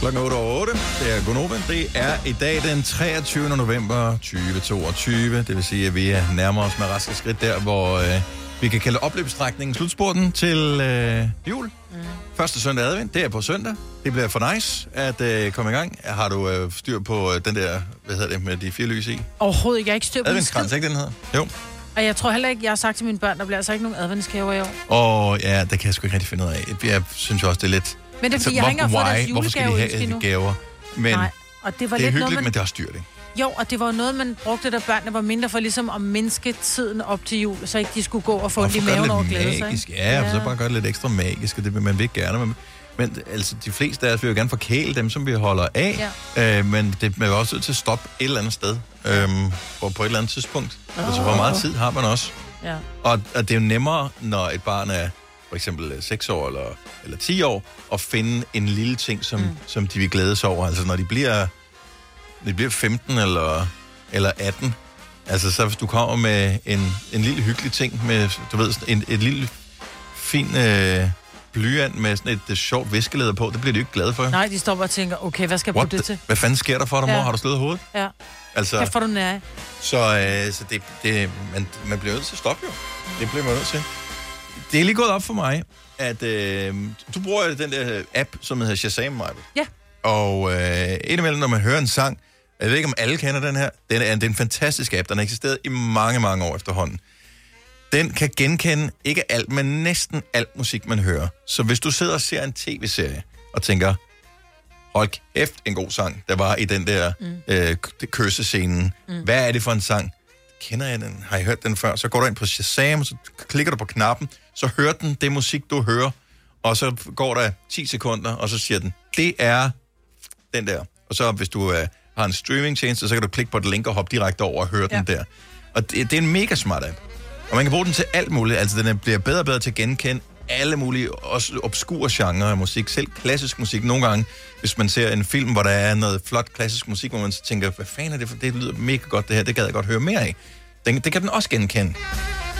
Klokken 8 og 8. Det er Gunova. Det er i dag den 23. november 2022. Det vil sige, at vi er nærmere os med raske skridt der, hvor øh, vi kan kalde opløbsstrækningen slutspurten til øh, jul. Mm. Første søndag advent, det er på søndag. Det bliver for nice at øh, komme i gang. Har du øh, styr på øh, den der, hvad hedder det, med de fire lys i? Overhovedet ikke. Jeg har ikke styr på en Adventskrans, ikke den hedder? Jo. Og jeg tror heller ikke, jeg har sagt til mine børn, der bliver altså ikke nogen adventsgaver i år. Og ja, det kan jeg sgu ikke rigtig finde ud af. Jeg synes jo også, det er lidt... Men det er, fordi jeg har ikke engang fået deres Hvorfor skal de julegave have endnu. gaver? Men Nej, og det var det er lidt hyggeligt, noget, man... men det er også dyrt, ikke? Jo, og det var noget, man brugte, da børnene var mindre, for ligesom at mindske tiden op til jul, så ikke de skulle gå og få ondt i Hvorfor gør maven over glæde sig. ikke? Ja, ja, så bare gør det lidt ekstra magisk, og det vil man vil gerne. Men, men altså, de fleste af os vil jo gerne forkæle dem, som vi holder af. Ja. Øh, men det man er jo også nødt til at stoppe et eller andet sted. Øhm, og på et eller andet tidspunkt. Oh. Altså, hvor meget tid har man også? Ja. Og, og det er jo nemmere, når et barn er for eksempel øh, 6 år eller, eller 10 år, at finde en lille ting, som, mm. som de vil glæde sig over. Altså når de bliver, når de bliver 15 eller, eller 18, altså så hvis du kommer med en, en lille hyggelig ting, med, du ved, en, et lille fin øh, blyant med sådan et, et sjovt viskeleder på, det bliver de jo ikke glade for. Nej, de står bare og tænker, okay, hvad skal jeg What bruge det the, til? hvad fanden sker der for dig, mor? Ja. Har du slået hovedet? Ja. Altså, Kæft, får du nær. så, øh, så det, det, man, man bliver nødt til at stoppe jo. Det bliver man nødt til. Det er lige gået op for mig, at øh, du bruger den der app, som hedder Shazam, Maja. Ja. Og øh, indimellem, når man hører en sang, jeg ved ikke, om alle kender den her, den er, det er en fantastisk app, den har eksisteret i mange, mange år efterhånden. Den kan genkende ikke alt, men næsten alt musik, man hører. Så hvis du sidder og ser en tv-serie og tænker, hold kæft, en god sang, der var i den der mm. øh, kyssescenen. Mm. Hvad er det for en sang? Kender jeg den? Har jeg hørt den før? Så går du ind på Shazam, så klikker du på knappen, så hører den det musik, du hører, og så går der 10 sekunder, og så siger den, det er den der. Og så hvis du øh, har en streamingtjeneste, så kan du klikke på et link og hoppe direkte over og høre ja. den der. Og det, det er en mega smart app. Og man kan bruge den til alt muligt. Altså, den er- bliver bedre og bedre til at genkende alle mulige, også obskure genrer af musik. Selv klassisk musik. Nogle gange, hvis man ser en film, hvor der er noget flot klassisk musik, hvor man så tænker, hvad fanden er det for det? lyder mega godt, det her. Det gad jeg godt høre mere af. Den, det kan den også genkende.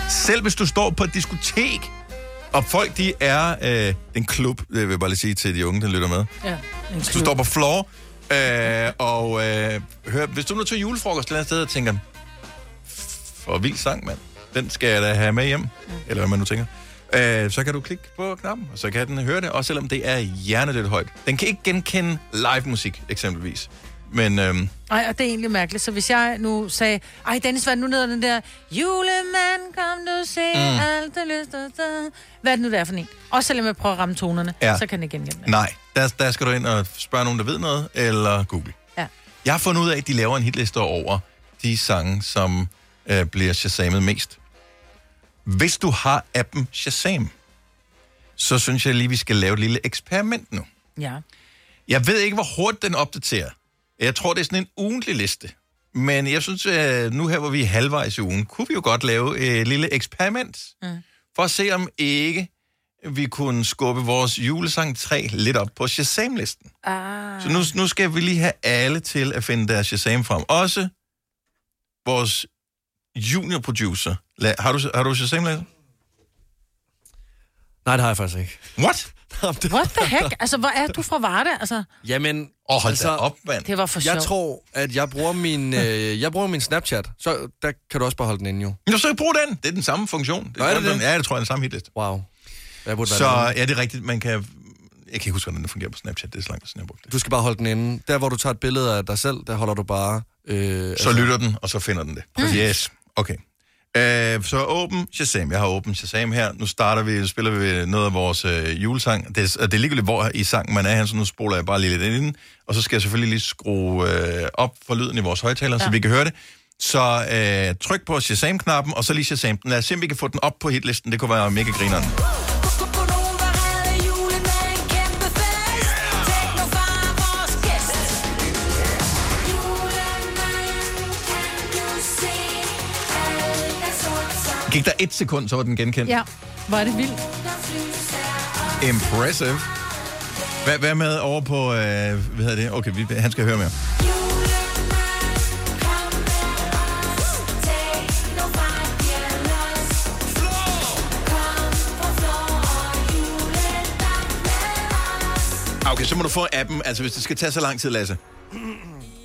Selv hvis du står på et diskotek, og folk, de er... Øh, den klub, det vil jeg bare lige sige til de unge, der lytter med. Ja, Hvis du står på floor, øh, og øh, hør, hvis du nu til julefrokost et eller andet sted og tænker, for vild sang, mand. Den skal jeg da have med hjem. Eller hvad man nu tænker. Øh, så kan du klikke på knappen, og så kan den høre det, også selvom det er hjernedødt højt. Den kan ikke genkende live musik, eksempelvis. Men øhm, Ej, og det er egentlig mærkeligt. Så hvis jeg nu sagde, ej Dennis, det nu ned den der, julemand, kom du se Mm. alt det lyst og da. Hvad er det nu, der er for en? Også selvom jeg prøver at ramme tonerne, ja. så kan det genkende det. nej, der, der skal du ind og spørge nogen, der ved noget, eller google. Ja. Jeg har fundet ud af, at de laver en hitliste over de sange, som øh, bliver shazamet mest. Hvis du har appen Shazam, så synes jeg lige, vi skal lave et lille eksperiment nu. Ja. Jeg ved ikke, hvor hurtigt den opdaterer. Jeg tror, det er sådan en ugentlig liste. Men jeg synes, øh, nu her, hvor vi er halvvejs i ugen, kunne vi jo godt lave et lille eksperiment. Mm. For at se, om ikke vi kunne skubbe vores julesang 3 lidt op på Shazam-listen. Ah. Så nu, nu skal vi lige have alle til at finde deres Shazam frem. Også vores junior producer. Har du, har du Shazam, Lasse? Nej, det har jeg faktisk ikke. What? What the heck? Altså, hvor er du fra Varde? Altså, Jamen, altså, Åh, hold da op, mand. Det var for Jeg sjovt. tror, at jeg bruger min, øh, jeg bruger min Snapchat. Så der kan du også bare holde den inde, jo. Nå, så brug den. Det er den samme funktion. Nå, er det det? Ja, det tror jeg er den samme hitliste. Wow. Jeg burde være Så ja, det er rigtigt. Man kan... Jeg kan ikke huske, hvordan det fungerer på Snapchat. Det er så langt, siden jeg har brugt det. Du skal bare holde den inde. Der, hvor du tager et billede af dig selv, der holder du bare... Øh, Så lytter den, og så finder den det. Yes, okay. Øh, så åben Shazam. Jeg har åben Shazam her. Nu starter vi, spiller vi noget af vores øh, julesang. Det er, det er ligegyldigt, hvor i sangen man er her, så nu spoler jeg bare lige lidt ind. Og så skal jeg selvfølgelig lige skrue øh, op for lyden i vores højtaler, ja. så vi kan høre det. Så øh, tryk på Shazam-knappen, og så lige Shazam den. Lad os se, om vi kan få den op på hitlisten. Det kunne være mega grineren. Gik der et sekund, så var den genkendt. Ja, er det vildt. Impressive. Hvad, hvad med over på, øh, hvad hedder det? Okay, vi, han skal høre mere. Okay, så må du få appen, altså hvis det skal tage så lang tid, Lasse.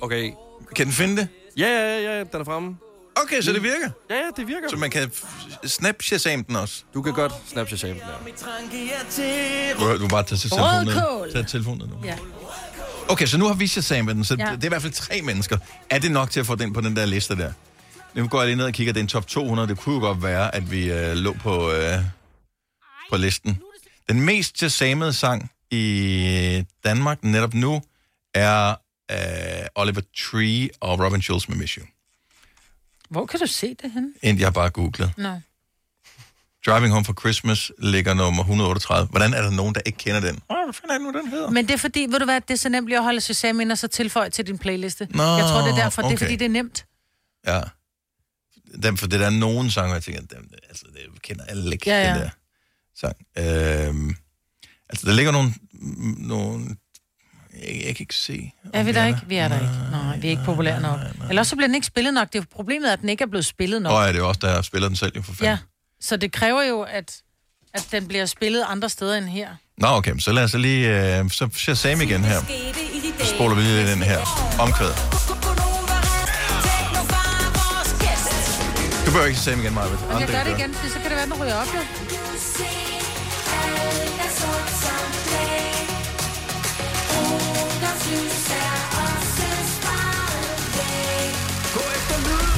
Okay. Kan den finde det? Ja, ja, ja, ja, den er fremme. Okay, så det virker? Ja, ja, det virker. Så man kan snap den også? Du kan godt snap den, ja. Du, du bare tage telefonen ned. Tag telefonen nu. Ja. Okay, så nu har vi Shazam den, så Ja. ja. det er i hvert fald tre mennesker. Er det nok til at få den på den der liste der? Nu går jeg lige ned og kigger, det er en top 200. Det kunne jo godt være, at vi øh, lå på, øh, på listen. Den mest Shazamede sang i Danmark netop nu er øh, Oliver Tree og Robin Schulz med Miss You. Hvor kan du se det henne? En, jeg har bare googlet. Nå. Driving Home for Christmas ligger nummer 138. Hvordan er der nogen, der ikke kender den? Åh, hvad fanden er det nu, den hedder? Men det er fordi, ved du hvad, det er så nemt lige at holde Shazam ind og så tilføje til din playliste. Nå, jeg tror, det er derfor. Det er okay. fordi, det er nemt. Ja. Den, for det der er nogen sange, jeg tænker, dem, altså, det kender alle ikke, Ja, ja. den der sang. Øhm, altså, der ligger nogle, nogle jeg, jeg kan ikke se. Er vi det der ikke? Vi er der ikke. Nej, vi er ikke populære nok. Eller også så bliver den ikke spillet nok. Det er problemet, at den ikke er blevet spillet nok. Og er det jo også, der spiller den selv, jo for fanden. Ja, så det kræver jo, at, at den bliver spillet andre steder end her. Nå, okay, så lad os lige, øh, så Shazam igen her. Så spoler vi lige den her. Omkvæd. Du behøver ikke Shazam igen, Maja. Og jeg gør det igen, for så kan det være, den ryger op, jo.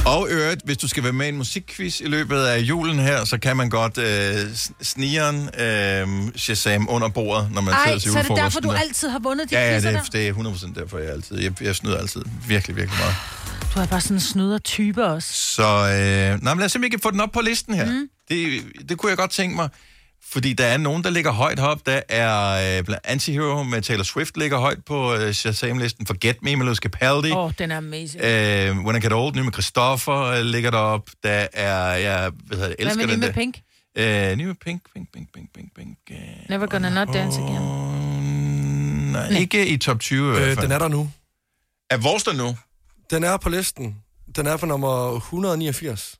Og øvrigt, hvis du skal være med i en musikquiz i løbet af julen her, så kan man godt øh, snigeren øh, Shazam under bordet, når man Ej, sidder til så er det derfor, du altid har vundet de Ja, ja, det, er- det er 100% derfor, jeg altid. Jeg, jeg snyder altid virkelig, virkelig meget. Du er bare sådan en snyder type også. Så øh, nej, men lad os se, om vi kan få den op på listen her. Mm. Det, det kunne jeg godt tænke mig. Fordi der er nogen, der ligger højt op. Der er øh, blandt Antihero med Taylor Swift ligger højt på øh, Shazam-listen. Forget Me med Lewis Capaldi. Åh, oh, den er amazing. Øh, When I Get Old, ny med Christoffer, øh, ligger derop. Der er, jeg hvad hedder, det, Hvad elsker med den lige der. med Pink? Øh, ny med Pink, Pink, Pink, Pink, Pink, Pink. Øh, Never gonna not dance again. nej, ikke i top 20 i hvert Øh, fald. den er der nu. Er vores der nu? Den er på listen. Den er på nummer 189.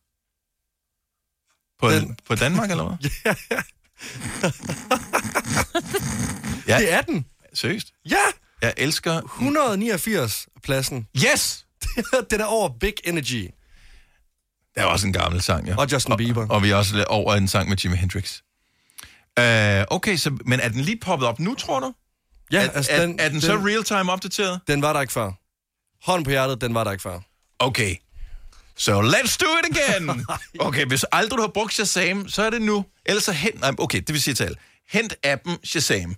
På, den... på Danmark, eller hvad? ja. Det er den. Seriøst? Ja! Jeg elsker... 189 pladsen. Yes! den er over Big Energy. Det er også en gammel sang, ja. Og Justin Bieber. Og, og vi er også over en sang med Jimi Hendrix. Uh, okay, så, men er den lige poppet op nu, tror du? Ja, er, altså, er, den- er den så den- real-time opdateret? Den var der ikke før. Hånd på hjertet, den var der ikke før. Okay. So let's do it again! Okay, hvis aldrig du har brugt Shazam, så er det nu. Ellers så hent... Nej, okay, det vil sige tal. Hent appen Shazam.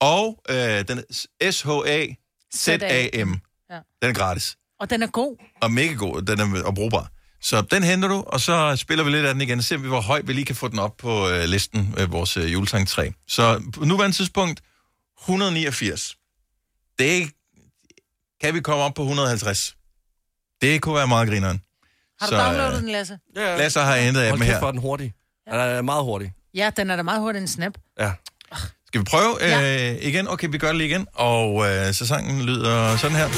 Og øh, den S-H-A-Z-A-M. Ja. Den er gratis. Og den er god. Og mega god. Den er og brugbar. Så den henter du, og så spiller vi lidt af den igen, og ser vi, hvor højt vi lige kan få den op på øh, listen, øh, vores øh, julesang 3. Så på nuværende tidspunkt, 189. Det kan vi komme op på 150. Det kunne være meget grineren. Har du Så, downloadet øh, den, Lasse? Ja, Lasse har hentet Hold appen kæft, her. hvor er den hurtig. Den er meget hurtig. Ja, den er da meget hurtig en snap. Ja. Skal vi prøve øh, igen? Okay, vi gør det lige igen. Og øh, så sangen lyder sådan her.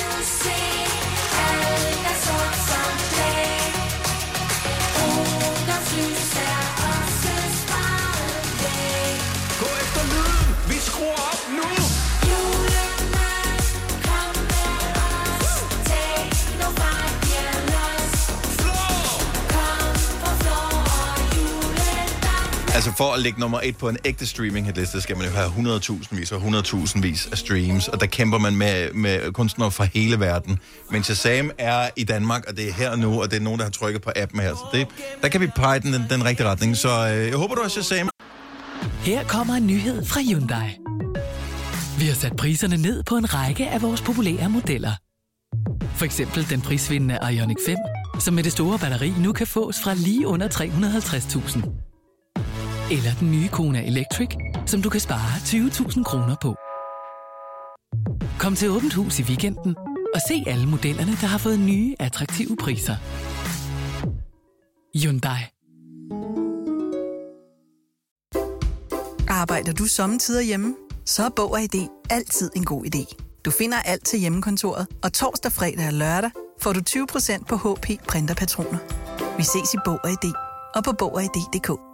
Altså for at ligge nummer et på en ægte streaming hitliste, skal man jo have 100.000 vis og 100.000 vis af streams, og der kæmper man med, med kunstnere fra hele verden. Men Shazam er i Danmark, og det er her og nu, og det er nogen, der har trykket på appen her, så det, der kan vi pege den, den, den rigtige retning. Så øh, jeg håber, du har Shazam. Her kommer en nyhed fra Hyundai. Vi har sat priserne ned på en række af vores populære modeller. For eksempel den prisvindende Ioniq 5, som med det store batteri nu kan fås fra lige under 350.000. Eller den nye Kona Electric, som du kan spare 20.000 kroner på. Kom til Åbent Hus i weekenden og se alle modellerne, der har fået nye, attraktive priser. Hyundai. Arbejder du sommetider hjemme? Så er Bog og ID altid en god idé. Du finder alt til hjemmekontoret, og torsdag, fredag og lørdag får du 20% på HP printerpatroner. Vi ses i Bog og ID og på Bog og ID.dk.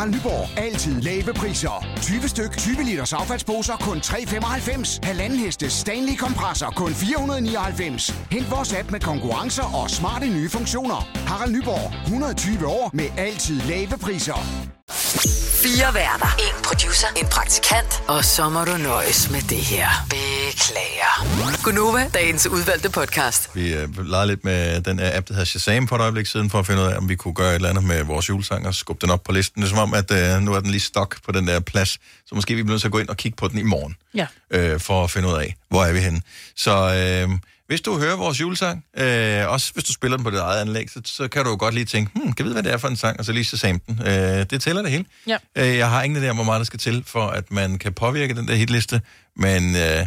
Harald Nyborg. Altid lave priser. 20 styk, 20 liters affaldsposer kun 3,95. Halvanden heste Stanley kompresser kun 499. Hent vores app med konkurrencer og smarte nye funktioner. Harald Nyborg. 120 år med altid lave priser. Fire værter. En producer. En praktikant. Og så må du nøjes med det her. Beklager. Gunova, dagens udvalgte podcast. Vi øh, legede lidt med den her app, der hedder Shazam for et øjeblik siden, for at finde ud af, om vi kunne gøre et eller andet med vores julesang og skubbe den op på listen. Det er som om, at øh, nu er den lige stok på den der plads, så måske vi bliver nødt til at gå ind og kigge på den i morgen, Ja. øh, for at finde ud af, hvor er vi henne. Så øh, hvis du hører vores julesang, øh, også hvis du spiller den på dit eget anlæg, så, så kan du jo godt lige tænke, hmm, kan jeg vide, hvad det er for en sang, og så lige Shazam den. Øh, det tæller det hele. Ja. Øh, jeg har ingen idé om, hvor meget der skal til, for at man kan påvirke den der hitliste, men øh,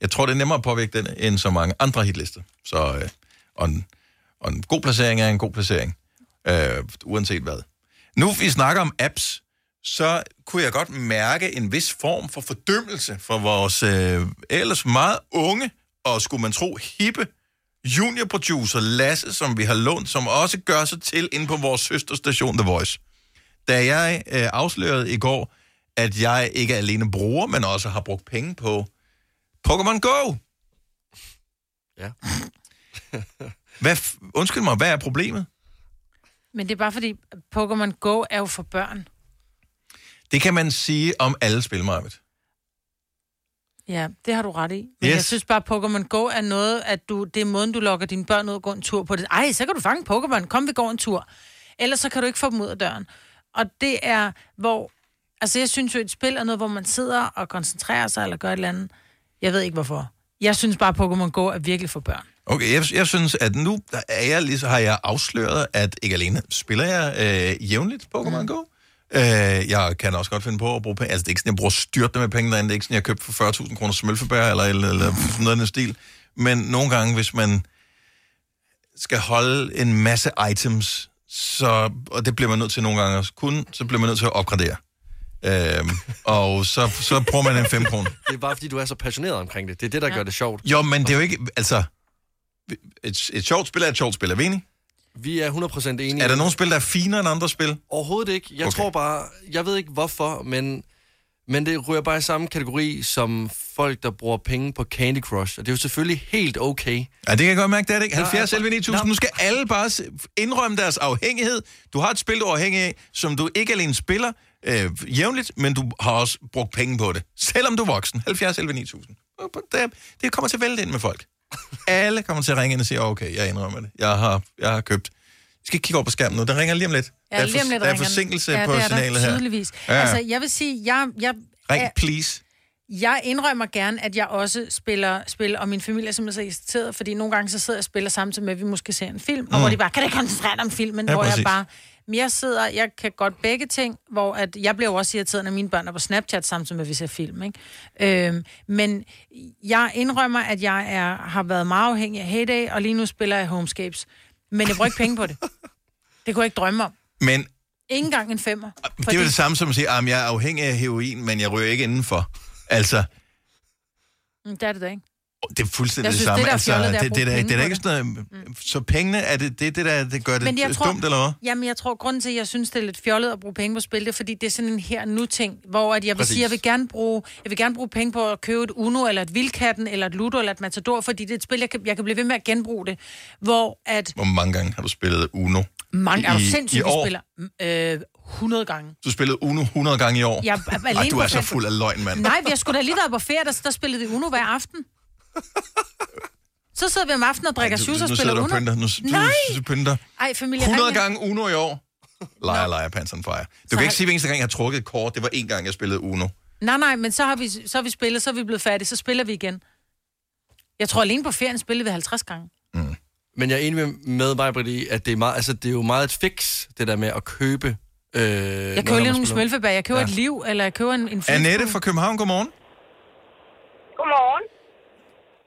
jeg tror, det er nemmere at påvirke den, end så mange andre hitlister. Så, øh, og, en, og en god placering er en god placering, øh, uanset hvad. Nu vi snakker om apps, så kunne jeg godt mærke en vis form for fordømmelse for vores øh, ellers meget unge, og skulle man tro, hippe juniorproducer Lasse, som vi har lånt, som også gør sig til inde på vores søsterstation The Voice. Da jeg øh, afslørede i går, at jeg ikke alene bruger, men også har brugt penge på Pokémon Go! Ja. Hvad, f- undskyld mig, hvad er problemet? Men det er bare fordi, Pokémon Go er jo for børn. Det kan man sige om alle spil, Marvitt. Ja, det har du ret i. Men Yes. jeg synes bare, Pokémon Go er noget, at du, det er måden, du lokker dine børn ud og gå en tur på det. Ej, så kan du fange Pokémon. Kom, vi går en tur. Ellers så kan du ikke få dem ud af døren. Og det er, hvor... Altså, jeg synes jo, et spil er noget, hvor man sidder og koncentrerer sig eller gør et eller andet. Jeg ved ikke, hvorfor. Jeg synes bare, Pokémon Go er virkelig for børn. Okay, jeg, jeg synes, at nu der er jeg, lige, så har jeg afsløret, at ikke alene spiller jeg øh, jævnligt Pokémon mm. Go. Øh, jeg kan også godt finde på at bruge penge. Altså, det er ikke sådan, jeg bruger styrte med penge derinde. Det er ikke sådan, jeg har købt for 40.000 kroner smølfebær eller, eller, eller sådan noget i den stil. Men nogle gange, hvis man skal holde en masse items, så, og det bliver man nødt til nogle gange at kunne, så bliver man nødt til at opgradere. Øhm, og så, så bruger man en 5 kroner. Det er bare fordi, du er så passioneret omkring det. Det er det, der ja. gør det sjovt. Jo, men det er jo ikke, altså, et, et sjovt spil er et sjovt spil, er vi enige? Vi er 100% enige. Er der nogle spil, der er finere end andre spil? Overhovedet ikke. Jeg Okay. tror bare, jeg ved ikke hvorfor, men, men det ryger bare i samme kategori som folk, der bruger penge på Candy Crush. Og det er jo selvfølgelig helt okay. Ja, det kan jeg godt mærke, det er det ikke. Der er 70 for- 11 9000. Nu skal alle bare indrømme deres afhængighed. Du har et spil, du er afhængig af, som du ikke alene spiller øh, jævnligt, men du har også brugt penge på det. Selvom du er voksen. 70 11 9000. Og på- Det, det kommer til at vælte ind med folk. Alle kommer til at ringe ind og sige, okay, jeg indrømmer det. Jeg har, jeg har købt. Vi skal kigge over på skærmen nu. Den ringer lige om lidt. Ja, der, er om lidt der er forsinkelse ja, på det er signalet der, her. Tydeligvis. Ja. Ja. Altså, jeg vil sige, jeg, jeg, Ring, jeg, please. jeg indrømmer gerne, at jeg også spiller spil, og min familie er simpelthen så irriteret, fordi nogle gange så sidder jeg og spiller samtidig med, at vi måske ser en film, mm. og hvor de bare, kan ikke koncentrere dig om filmen? Ja, hvor præcis. jeg bare, jeg sidder, jeg kan godt begge ting, hvor at jeg bliver jo også irriteret, når mine børn er på Snapchat samtidig med, at vi ser film, ikke? Øhm, men jeg indrømmer, at jeg er, har været meget afhængig af Heyday, og lige nu spiller jeg Homescapes. Men jeg bruger ikke penge på det. Det kunne jeg ikke drømme om. Men Ikke engang en femmer. det er jo det samme som at sige, at jeg er afhængig af heroin, men jeg ryger ikke indenfor. Altså, Mm, Det er det da ikke. Det er fuldstændig Jeg det synes, samme. det, der er altså, fjollet, det det, det, det, det, er penge ikke sådan noget, Så pengene, er det det, det der det gør det jeg tror, dumt, eller hvad? Jamen, jeg tror, grunden til, at jeg synes, det er lidt fjollet at bruge penge på spil, det er, fordi det er sådan en her nu ting, hvor at jeg vil Præcis. sige, jeg vil gerne bruge, jeg vil gerne bruge penge på at købe et Uno, eller et Vildkatten, eller et Ludo, eller et Matador, fordi det er et spil, jeg kan, jeg kan blive ved med at genbruge det. Hvor at Hvor mange gange har du spillet Uno? mange er I- sindssygt, år? spiller øh, 100 gange. Du spillede Uno 100 gange i år? Jeg er alene Ej, du er så fuld af løgn, mand. Nej, vi har sgu da lige været på ferie, der, der spillede vi Uno hver aften. Så sidder vi om aftenen og drikker shoes og nu spiller sidder du og Uno. pynter. Nu, Nej! du, pynter. Ej, familie, 100 ring- gange Uno i år. Lejer, lejer, pants on fire. Du kan har- ikke sige, hver eneste gang, jeg har trukket et kort. Det var en gang, jeg spillede Uno. Nej, nej, men så har, vi, så har vi spillet, så er vi blevet færdige, så spiller vi igen. Jeg tror alene på ferien spillede vi 50 gange. Men jeg er enig med, mig, Britt, i, at det er, meget, altså, det er jo meget et fix, det der med at købe... Øh, Jeg køber lige nogle smølfebær, jeg køber Ja. et liv, eller jeg køber en, en. Annette fra København, godmorgen. Godmorgen.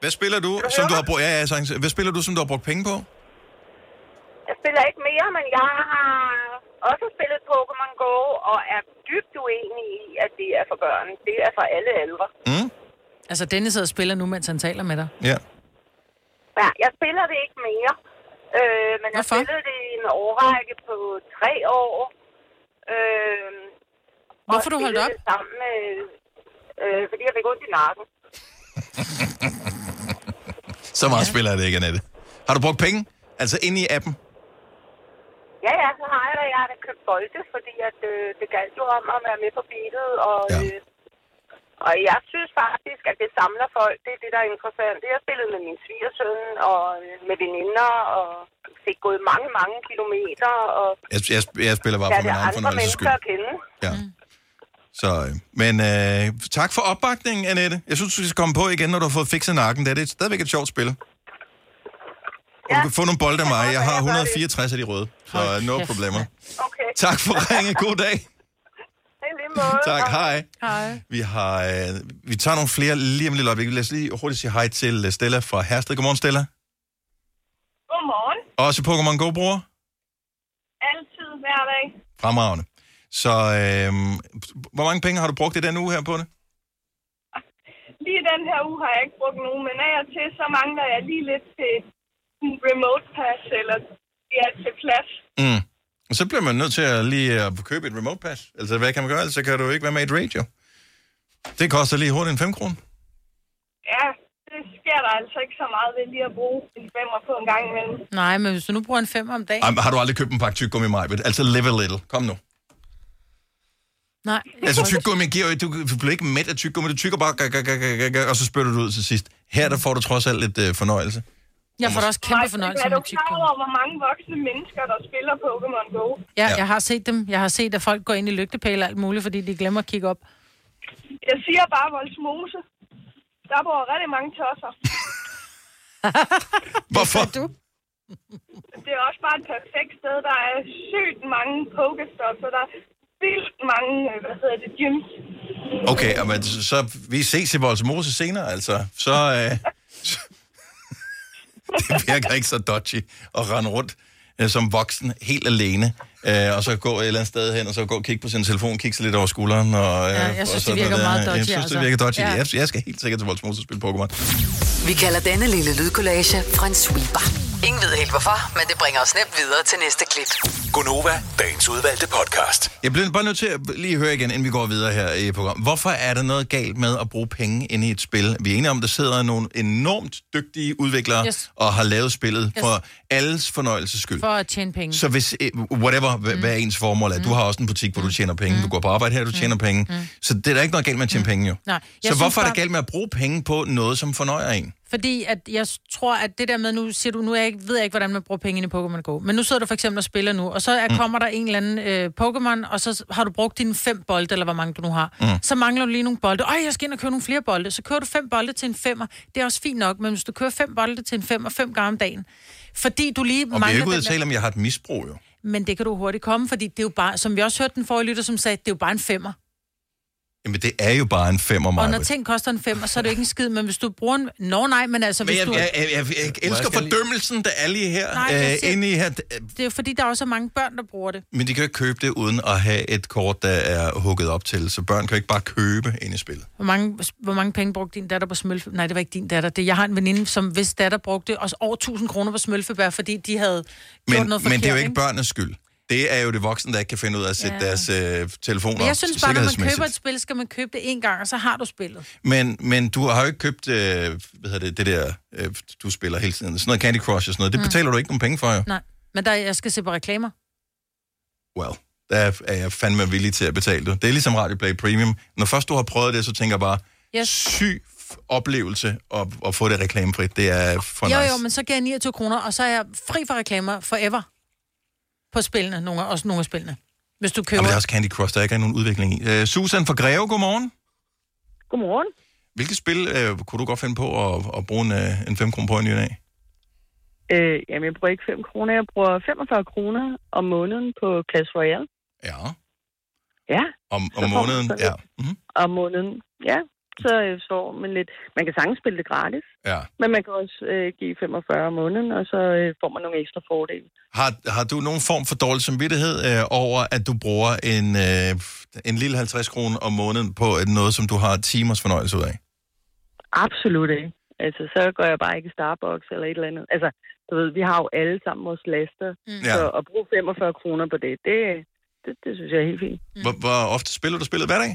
Hvad spiller du, som du har brugt... Ja, ja, sagtens. Hvad spiller du, som du har brugt penge på? Jeg spiller ikke mere, men jeg har også spillet Pokémon Go, og er dybt uenig i, at det er for børn. Det er for alle aldre. Mm? Altså, Dennis sidder og spiller nu, mens han taler med dig. Ja. Ja, jeg spiller det ikke mere. Øh, men jeg Hvorfor? spillede det i en årrække på tre år. Øh, Hvorfor du holdt op? Det sammen med, øh, fordi jeg fik ondt i nakken. Så meget spiller jeg det ikke, Annette. Har du brugt penge? Altså inde i appen? Ja, ja, så har jeg da. Jeg har da købt bolde, fordi at, øh, det galt jo om at være med på beatet. Og, ja. øh, og jeg synes faktisk, at det samler folk. Det er det, der er interessant. Det har jeg spillet med min svigersøn og øh, med veninder og fik gået mange, mange kilometer. Og Jeg, jeg, jeg spiller bare for lærte min egen andre fornøjelses mennesker skyld. at kende. Ja. Så, øh, men øh, tak for opbakningen, Annette. Jeg synes, du skal komme på igen, når du har fået fikset nakken. Det er det stadigvæk et sjovt spil. Og du kan få nogle bolde af mig. Jeg har 164 af de røde, så øh, no problemer. Okay. Tak for ringe. God dag. Tak, hej. Hej. Vi, har, øh, vi tager nogle flere lige om lidt øjeblik. Lad os lige hurtigt sige hej til øh, Stella fra Hersted. Godmorgen, Stella. Godmorgen. Også Pokémon Go-bruger. Altid hver dag. Fremragende. Så øh, hvor mange penge har du brugt i den uge her på det? Lige den her uge har jeg ikke brugt nogen, men af og til, så mangler jeg lige lidt til en remote pass, eller ja, til plads. Mm. Og så bliver man nødt til at lige at købe et remote pass. Altså, hvad kan man gøre? Så kan du ikke være med i et radio. Det koster lige hurtigt en 5 kroner. Ja, sker der altså ikke så meget ved lige at bruge en femmer på en gang imellem. Nej, men hvis du nu bruger en femmer om dagen... Ej, men har du aldrig købt en pakke tyggegummi, Majbet? Altså live a little. Kom nu. Nej. Altså tyggegummi giver jo, du, du bliver ikke mæt af tyggegummi, du tykker bare, gag, gag, gag, og så spytter du ud til sidst. Her der får du trods alt lidt øh, fornøjelse. Jeg får da også kæmpe fornøjelse Er du med klar tyggegummi. over, hvor mange voksne mennesker, der spiller Pokémon Go? Ja, jeg har set dem. Jeg har set, at folk går ind i lygtepæle og alt muligt, fordi de glemmer at kigge op. Jeg siger bare Voldsmose. Der bor rigtig mange tosser. Hvorfor? Du? Det er også bare et perfekt sted. Der er sygt mange Pokestops, og der er vildt mange, øh, hvad hedder det, gyms. Okay, men så, så vi ses i Voldsmose senere, altså. Så, øh, så det virker ikke så dodgy at rende rundt øh, som voksen helt alene, øh, og så gå et eller andet sted hen, og så gå og kigge på sin telefon, kigge sig lidt over skulderen. Og, øh, Ja, jeg synes, og det virker noget meget der. dodgy, Jeg synes, altså. det virker dodgy. Ja. Jeg, jeg skal helt sikkert til Voldsmose og spille Pokémon. Vi kalder denne lille lydkollage en sweeper. Ingen ved helt hvorfor, men det bringer os nemt videre til næste klip. Gonova, dagens udvalgte podcast. Jeg bliver bare nødt til at lige høre igen, inden vi går videre her i programmet. Hvorfor er der noget galt med at bruge penge inde i et spil? Vi er enige om, der sidder nogle enormt dygtige udviklere Yes. og har lavet spillet Yes. for alles fornøjelses skyld. For at tjene penge. Så hvis, eh, whatever, mm. hvad ens formål er, du har også en butik, hvor du tjener penge, du går på arbejde her, du tjener penge, så det er der ikke noget galt med at tjene penge jo. Nej, Så hvorfor er det galt med at bruge penge på noget, som fornøjer en? Fordi at jeg tror, at det der med, nu siger du, nu jeg ikke, ved jeg ikke, hvordan man bruger penge ind i Pokémon Go, men nu sidder du for eksempel og spiller nu, og så er, Mm. kommer der en eller anden øh, Pokémon, og så har du brugt dine fem bolde, eller hvor mange du nu har. Mm. Så mangler du lige nogle bolde. Øj, jeg skal ind og købe nogle flere bolde. Så kører du fem bolde til en femmer. Det er også fint nok, men hvis du kører fem bolde til en femmer fem gange om dagen, fordi du lige Og vi er mangler ikke ude at tale om, jeg har et misbrug jo. Men det kan du hurtigt komme, fordi det er jo bare, som vi også hørte den forrige lytter, som sagde, det er jo bare en femmer. Jamen, det er jo bare en femmer, Og når ting koster en femmer, så er det jo ikke en skid, men hvis du bruger en... Nå nej, men altså, Men hvis jeg, du... jeg, jeg, jeg, jeg elsker fordømmelsen, der er lige her, Nej, øh, siger- inde i her. Det er jo fordi, der er også mange børn, der bruger det. Men de kan jo ikke købe det uden at have et kort, der er hugget op til, så børn kan jo ikke bare købe ind i spillet. Hvor mange, hvor mange penge brugte din datter på smølfe? Nej, det var ikke din datter. Det, jeg har en veninde, som hvis datter brugte også over 1000 kroner på smølfebær, fordi de havde gjort Men, noget men forkert. det er jo ikke børnenes skyld. Det er jo det voksne, der ikke kan finde ud af at sætte Ja. deres øh, telefoner Men jeg synes bare, når man køber et spil, skal man købe det en gang, og så har du spillet. Men, men du har jo ikke købt øh, hvad hedder det, det der, øh, du spiller hele tiden. Sådan noget Candy Crush og sådan noget. Det Mm. betaler du ikke nogen penge for, jo. Nej, men der, jeg skal se på reklamer. Well, der er jeg fandme villig til at betale det. Det er ligesom Radio Play Premium. Når først du har prøvet det, så tænker jeg bare, Yes. syg oplevelse at, at få det reklamefrit. Det er for jo, nice. jo, men så giver jeg 29 kroner, og så er jeg fri for reklamer forever på spillene, nogle, også nogle af spillene. Hvis du køber... Jamen, det er også Candy Crush, der er ikke nogen udvikling i. Uh, Susan fra Greve, godmorgen. Godmorgen. Hvilket spil uh, kunne du godt finde på at, at bruge en, uh, en 5 kroner på en ny dag? Øh, jamen, jeg bruger ikke 5 kroner. Jeg bruger 45 kroner om måneden på Clash Royale. Ja. Ja. Om, om måneden? Ja. lidt. Om måneden, ja. Så øh, får man lidt... Man kan sagtens spille det gratis, ja. men man kan også øh, give 45 om måneden, og så øh, får man nogle ekstra fordele. Har, har du nogen form for dårlig samvittighed øh, over, at du bruger en, øh, en lille 50 kroner om måneden på et, noget, som du har timers fornøjelse ud af? Absolut ikke. Altså, så går jeg bare ikke i Starbucks eller et eller andet. Altså, du ved, vi har jo alle sammen vores laster, mm. så Ja. at bruge 45 kroner på det, det, det, det synes jeg er helt fint. Hvor, hvor ofte spiller du spillet hver dag?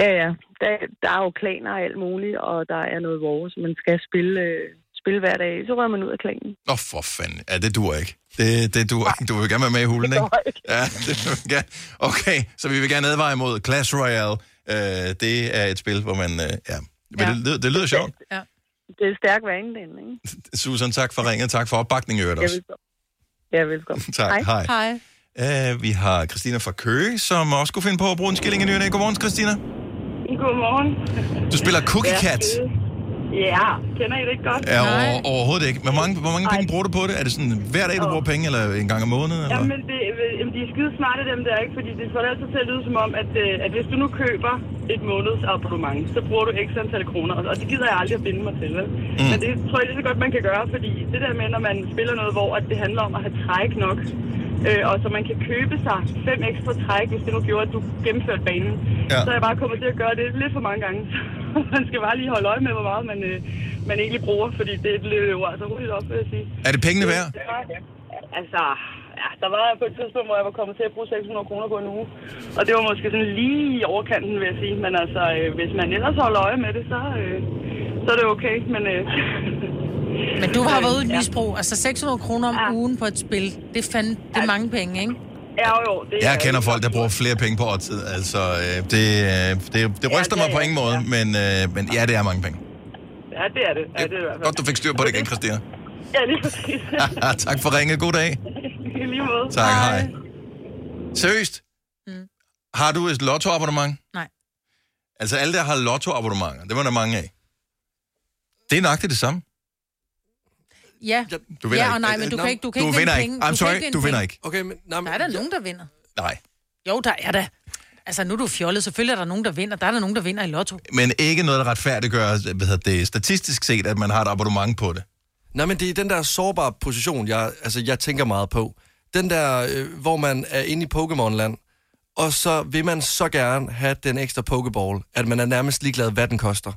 Ja, ja. Der, der er jo klaner og alt muligt, og der er noget vores. Man skal spille, øh, spille hver dag, så rører man ud af klanen. Åh, oh, for fanden. Ja, det duer ikke. Det, det duer ikke. Du vil gerne være med i hulen, ikke? Ja, det vil gerne. Okay, så vi vil gerne advare imod Clash Royale. Øh, det er et spil, hvor man... Øh, ja. Men Ja. det, lyder- det lyder sjovt. Ja. Det er stærk vane, den, ikke? Susan, tak for ringet. Tak for opbakningen i øvrigt Ja, også. velkommen. Ja, velkommen. Tak, hej. Hej. Uh, vi har Christina fra Køge, som også kunne finde på at bruge en skilling i nyerne. Godmorgen, Christina. Godmorgen. Du spiller Cookie Cat. Ja, kender I det ikke godt? Ja, over, overhovedet ikke. Hvor mange, hvor mange penge bruger du på det? Er det sådan hver dag, du bruger penge, eller en gang om måneden? Eller? Jamen, det, jamen, de er skide smarte, dem der, ikke? Fordi det får det altid til at lyde som om, at, øh, at hvis du nu køber et månedsabonnement, så bruger du x antal kroner, og det gider jeg aldrig at binde mig til, vel? Mm. Men det tror jeg lige så godt, man kan gøre, fordi det der med, når man spiller noget, hvor at det handler om at have træk nok, øh, og så man kan købe sig fem ekstra træk, hvis det nu gjorde, at du gennemførte banen, ja. så er jeg bare kommet til at gøre det lidt for mange gange. man skal bare lige holde øje med, hvor meget man, øh, man egentlig bruger, fordi det løber jo altså hurtigt op, vil jeg sige. Er det pengene værd? Altså, ja, der var på et tidspunkt, hvor jeg var kommet til at bruge 600 kroner på en uge. Og det var måske sådan lige i overkanten, vil jeg sige. Men altså, øh, hvis man ellers holder øje med det, så, øh, så er det okay. Men, øh, Men du har været ude i et Ja. misbrug. Altså 600 kroner om ugen på et spil. Det er fandme det er mange penge, ikke? ja, jo, det Jeg er- kender folk, der bruger flere penge på årtid. Altså, øh, det, øh, det, det ryster det mig på ingen måde, men, øh, men ja, det er mange penge. Ja, det er det. Ja, det er det i hvert fald. Godt, du fik styr på det igen, Christina. Ja, lige præcis. tak for ringet. God dag. I lige måde. Tak, hej. Seriøst? Mm. Har du et lottoabonnement? Nej. Altså alle, der har lottoabonnementer, det var der mange af. Det er nøjagtigt det samme. Ja, Du vinder ja og nej, men du kan ikke, du kan du ikke vinder vinde ikke. penge. I'm sorry, vinde du vinder penge. ikke. Okay, men... Nej, Der er der nogen, der vinder. Nej. Jo, der er der. Altså, nu er du fjollet. Selvfølgelig er der nogen, der vinder. Der er der nogen, der vinder i lotto. Men ikke noget, der retfærdiggør, hvad hedder det, statistisk set, at man har et abonnement på det. Nej, men det er den der sårbare position, jeg, altså, jeg tænker meget på. Den der, øh, hvor man er inde i Pokémon-land, og så vil man så gerne have den ekstra Pokéball, at man er nærmest ligeglad, hvad den koster.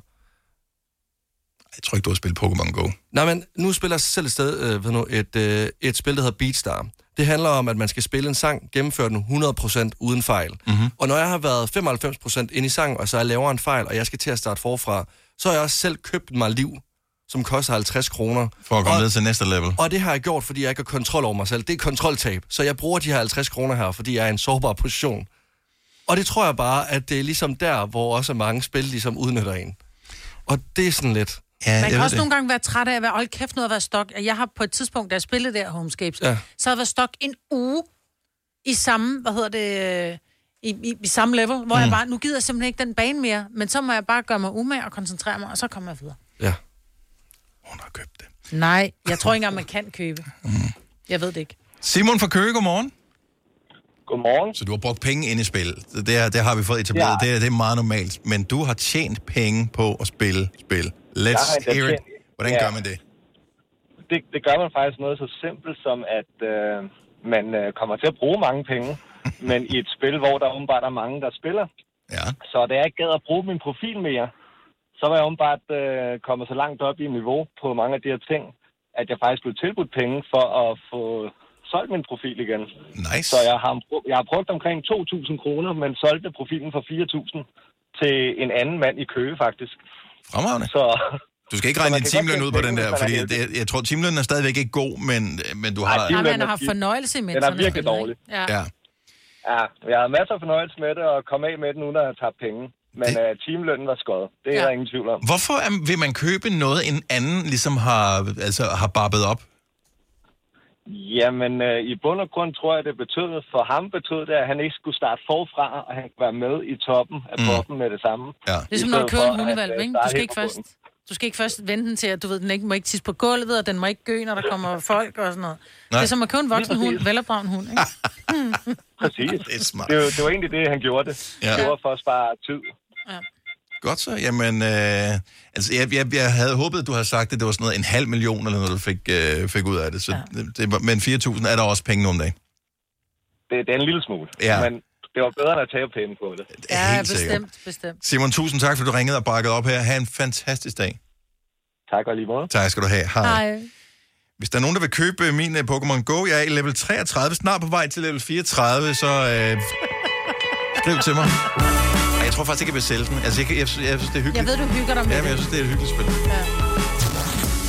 Jeg tror ikke, du har spillet Pokémon Go. Nej, men nu spiller jeg selv et, sted, øh, ved nu, et, øh, et spil, der hedder Beatstar. Det handler om, at man skal spille en sang, gennemføre den 100% uden fejl. Mm-hmm. Og når jeg har været 95% inde i sangen, og så jeg laver en fejl, og jeg skal til at starte forfra, så har jeg også selv købt mig liv, som koster 50 kroner. For at komme og, ned til næste level. Og det har jeg gjort, fordi jeg ikke har kontrol over mig selv. Det er kontroltab. Så jeg bruger de her 50 kroner her, fordi jeg er i en sårbar position. Og det tror jeg bare, at det er ligesom der, hvor også mange spil ligesom udnytter en. Og det er sådan lidt... Ja, Man kan også nogle gange være træt af at være, hold kæft, noget at være stok. Jeg har på et tidspunkt, da jeg spillede der Homescapes, Ja. så havde jeg været stok en uge i samme, hvad hedder det, i, i, i samme level, hvor mm. jeg bare, nu gider jeg simpelthen ikke den bane mere, men så må jeg bare gøre mig umage og koncentrere mig, og så kommer jeg videre. Ja. Hun har købt det. Nej, jeg tror ikke engang, man kan købe. Mm. Jeg ved det ikke. Simon fra Køge, godmorgen. Godmorgen. Så du har brugt penge ind i spil. Det, er, det har vi fået etableret. Ja. Det, er, det er meget normalt. Men du har tjent penge på at spille spil. Let's hear it. Hvordan Ja. gør man det? Det, det gør man faktisk noget så simpelt som, at øh, man øh, kommer til at bruge mange penge, men i et spil, hvor der åbenbart er mange, der spiller. Ja. Så da jeg ikke gad at bruge min profil mere, så var jeg åbenbart øh, kommet så langt op i niveau på mange af de her ting, at jeg faktisk blev tilbudt penge for at få solgt min profil igen. Nice. Så jeg har, jeg har brugt omkring 2.000 kroner, men solgte profilen for 4.000 til en anden mand i Køge, faktisk. Fremragende. Så, Du skal ikke regne din timeløn ud på den der, er fordi det, jeg tror, timelønnen er stadigvæk ikke god, men, men du har... Ej, Ja, man har fornøjelse imens. Den er han virkelig dårlig. Ja. Ja. Ja, jeg havde masser af fornøjelse med det, og kom af med den, uden at have tabt penge. Men uh, timelønnen var skåret. Det er Ja. der ingen tvivl om. Hvorfor er- vil man købe noget, en anden ligesom har, altså, har barbet op? Jamen, uh, i bund og grund tror jeg, det betød, for ham betød det, at han ikke skulle starte forfra, og han kunne være med i toppen af Mm. poppen med det samme. Ja. Det er som når du kører en hundevalg, øh, ikke? Du skal ikke først... Du skal ikke først vente den til, at du ved, den ikke må ikke tisse på gulvet, og den må ikke gø, når der kommer folk og sådan noget. Nej. Det er som at købe en voksen hund, velopdragen hund, ikke? Præcis. det, er smart. Det, var, det var egentlig det, han gjorde det. Ja. Det var for at spare tid. Godt så. Jamen, øh, altså, jeg, jeg, jeg havde håbet, at du havde sagt, at det var sådan noget en halv million, eller noget, du fik, øh, fik ud af det. Så ja. det, men 4.000 er der også penge nogle dage. Det, det er en lille smule. Ja. Men det var bedre end at tage penge på det. Ja, helt sikkert. bestemt, bestemt. Simon, tusind tak, for du ringede og bakkede op her. Ha' en fantastisk dag. Tak og lige måde. Tak skal du have. Hej. Hej. Hvis der er nogen, der vil købe øh, min uh, Pokémon Go, jeg er i level 33, snart på vej til level 34, så øh, skriv til mig. Jeg tror faktisk ikke, jeg vil sælge den. Altså, jeg, jeg, jeg, jeg synes, det er Jeg hyggeligt. ved, du hygger dig med Ja, men jeg det. synes, det er et hyggeligt spil.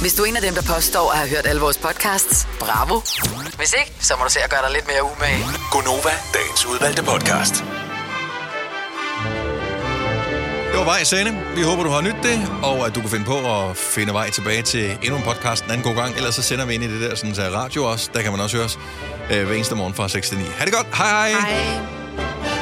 Hvis du er en af dem, der påstår at have hørt alle vores podcasts, bravo. Hvis ikke, så må du se at gøre dig lidt mere umage. Gonova, dagens udvalgte podcast. Det var vej, Sande. Vi håber, du har nyt det, og at du kan finde på at finde vej tilbage til endnu en podcast en anden god gang. Ellers så sender vi ind i det der sådan, så radio også. Der kan man også høres øh, hver eneste morgen fra 6 til 9. Ha' det godt. Hej hej. Hej.